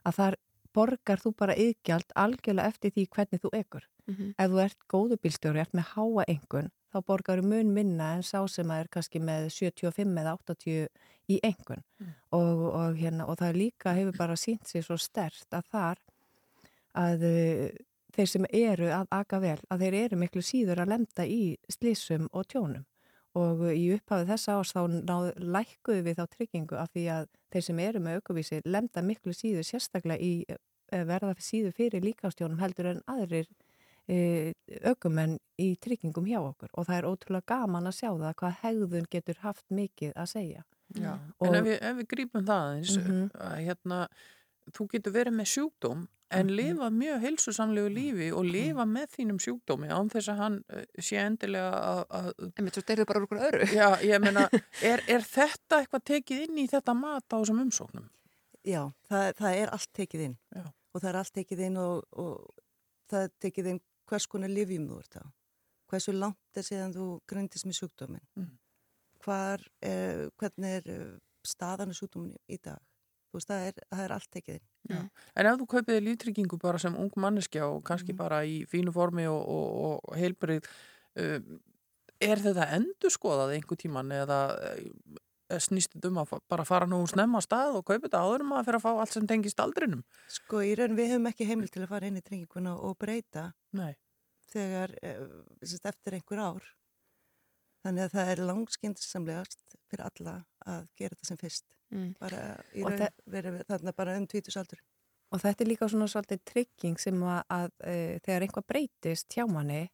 að þar borgar þú bara yðgjald algjörlega eftir því hvernig þú ekur. Mm -hmm. Ef þú ert góðubílstjóri, ert með háa engun, þá borgar þú mun minna en sá sem er kannski með 75 eða 80 í engun mm. og, og, hérna, og það líka hefur bara sínt sér svo stert að þar að uh, þeir sem eru að aga vel að þeir eru miklu síður að lemta í slísum og tjónum og í upphafið þessa árs þá náð, lækkuðu við þá tryggingu af því að þeir sem eru með aukuvísi lemda miklu síður sérstaklega í eh, verða síður fyrir líkastjónum heldur en aðrir e, aukumenn í tryggingum hjá okkur og það er ótrúlega gaman að sjá það hvað hegðun getur haft mikið að segja.
Já,
Og-
en ef við, ef við grípum það eins,
Mhm.
að hérna, þú getur verið með sjúkdóm en
Mhm.
lifa mjög heilsusamlegu lífi og lifa með þínum sjúkdómi án þess að hann eh, sé endilega að... að
En svo deyrðu bara úr okkur öðru.
Já, ég meina, er, er þetta eitthvað tekið inn í þetta mat á þessum umsóknum?
Já, það, það er allt tekið inn
Já.
og það er allt tekið inn og, og það er tekið inn hvers konar livjum þú ert á. Hversu langt er síðan þú grindist með sjúkdóminn.
Mm.
Hvar, eh, hvernig er eh, staðan á sjúkdóminn í dag. Þú veist, það er, það er allt tekið inn.
Já. En ef þú kaupið líftryggingu bara sem ung manneskja og kannski
Mhm.
bara í fínu formi og, og, og heilbrið, um, er þetta endur skoðað einhver tíman eða snýst þetta um að bara fara nú snemma að stað og kaupa þetta áður um að fyrir að fá allt sem tengist aldrinum?
Sko, í raun við höfum ekki heimil til að fara inn í trygginguna og breyta
Nei.
þegar, eh, eftir einhver ár. Þannig að það er langskyndisamlegast fyrir alla að gera þetta sem fyrst.
Mm.
Bara í
Og
raun verið þarna bara um tvítusaldur.
Og þetta er líka svona svolítið trygging sem að, að e, þegar einhvað breytist hjá manni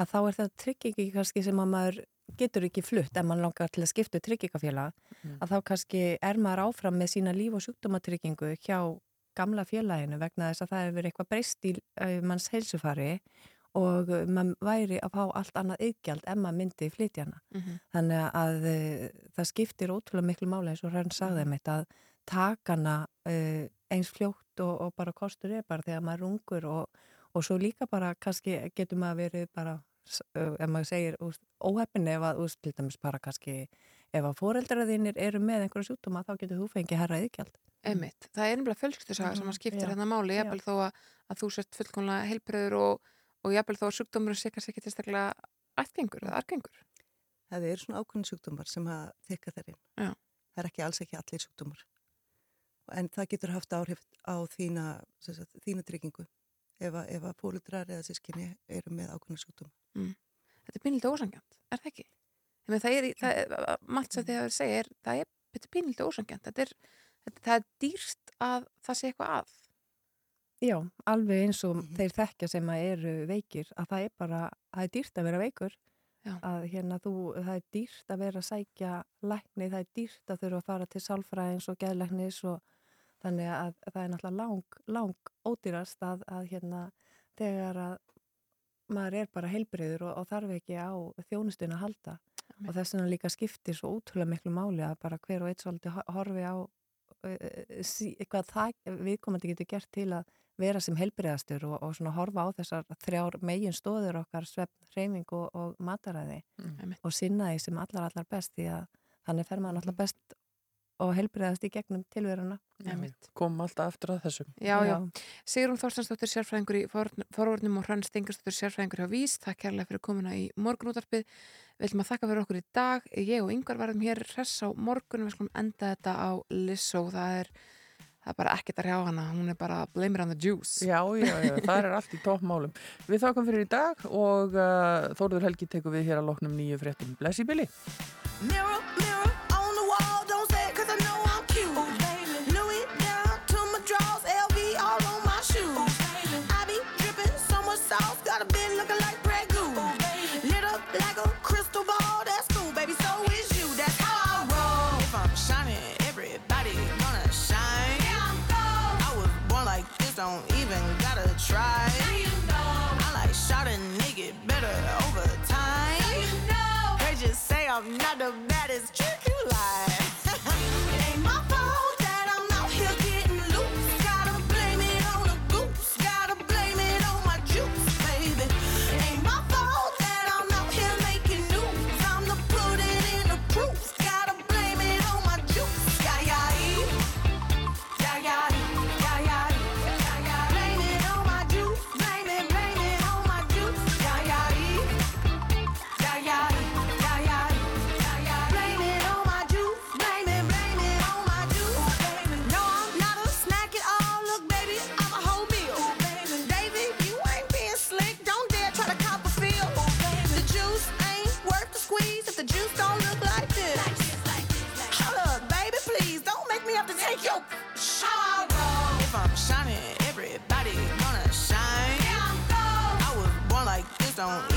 að þá er það tryggingi kannski sem að maður getur ekki flutt ef mann langar til að skipta tryggingafélag
Mm.
að þá kannski er maður áfram með sína líf- og sjúkdómatryggingu hjá gamla félaginu vegna þess að það hefur eitthvað breyst í e, manns heilsufari og e, maður væri að fá allt annað yðgjald ef maður myndi flytjana.
Mhm.
Þannig að e, það skiptir ótrúlega miklu máli eins og Hrönn sagði mitt að takana uh, eins fljótt og, og bara kostur er bara þegar maður er ungur og, og svo líka bara kannski getur maður verið bara uh, ef maður segir óheppin ef að úst, til dæmis bara kannski ef að fóreldraðinir eru með einhverja sjúkdóma þá getur þú fengið herra yðgjald.
Einmitt. Það er einnig fjölskyldusaga sem að skiptir hérna máli,
Já.
jafnvel þó að, að þú sért fullkomlega heilbreyður og, og jafnvel þó að sjúkdómurinn sé kannski ekki tilstaklega ættgengur eða argengur.
Það eru svona ákveðin sjúkdómar sem að þykka þeir inn.
Já.
Það er ekki alls ekki allir sjúkdómar. En það getur haft áhrif á þína, sagt, þína tryggingu ef að, ef að pólutrar eða sískinni eru með ákveðin sjúkdóma.
Mm. Þetta er pínlítið ósangjant, er það ekki? Það er, það er margt sem þið hafið segja, er, það er, þetta pínlítið ósangjant. Þetta er, þetta, það er dýrst að það sé eitthvað að.
Já, alveg eins og þeir þekkja sem að eru veikir að það er bara, það er dýrt að vera veikur
Já.
að hérna þú, það er dýrt að vera að sækja lækni, það er dýrt að þurfa að fara til sálfræðins og geðlæknis og þannig að það er náttúrulega lang, lang ódýrast að, að hérna þegar að maður er bara heilbreyður og, og þarf ekki á þjónustun að halda og þess vegna líka skiptir svo útrúlega miklu máli að bara hver og eitt svolítið ho- horfi á uh, sí, hvað það viðkomandi getur gert til að vera sem heilbreyðastur og, og svona horfa á þessar þrjár megin stóður okkar svefn, hreyfing og, og mataræði
Mm.
og sinna því sem allar allar best því að þannig fer maður náttúrulega best og heilbreyðast í gegnum tilveruna
Komum alltaf aftur að þessum.
Já, já. Sigrun Þorstensdóttir sérfræðingur í forvörnum og Hrönn Stengarsdóttir sérfræðingur hjá Vís. Takk kærlega fyrir komuna í morgunútarpið. Við ætlum að þakka fyrir okkur í dag. Ég og Yngvar verðum hér hress á morgun. Við skulum enda þetta á Lissó. Það er, það er bara ekkert að hrjá hana. Hún er bara blame it on the juice.
Já, já, já, það er allt í toppmálum. Við þakkum fyrir í dag og uh, Þórður Helgi tekur við hér að loknum nýju fréttum. Bless
don't don't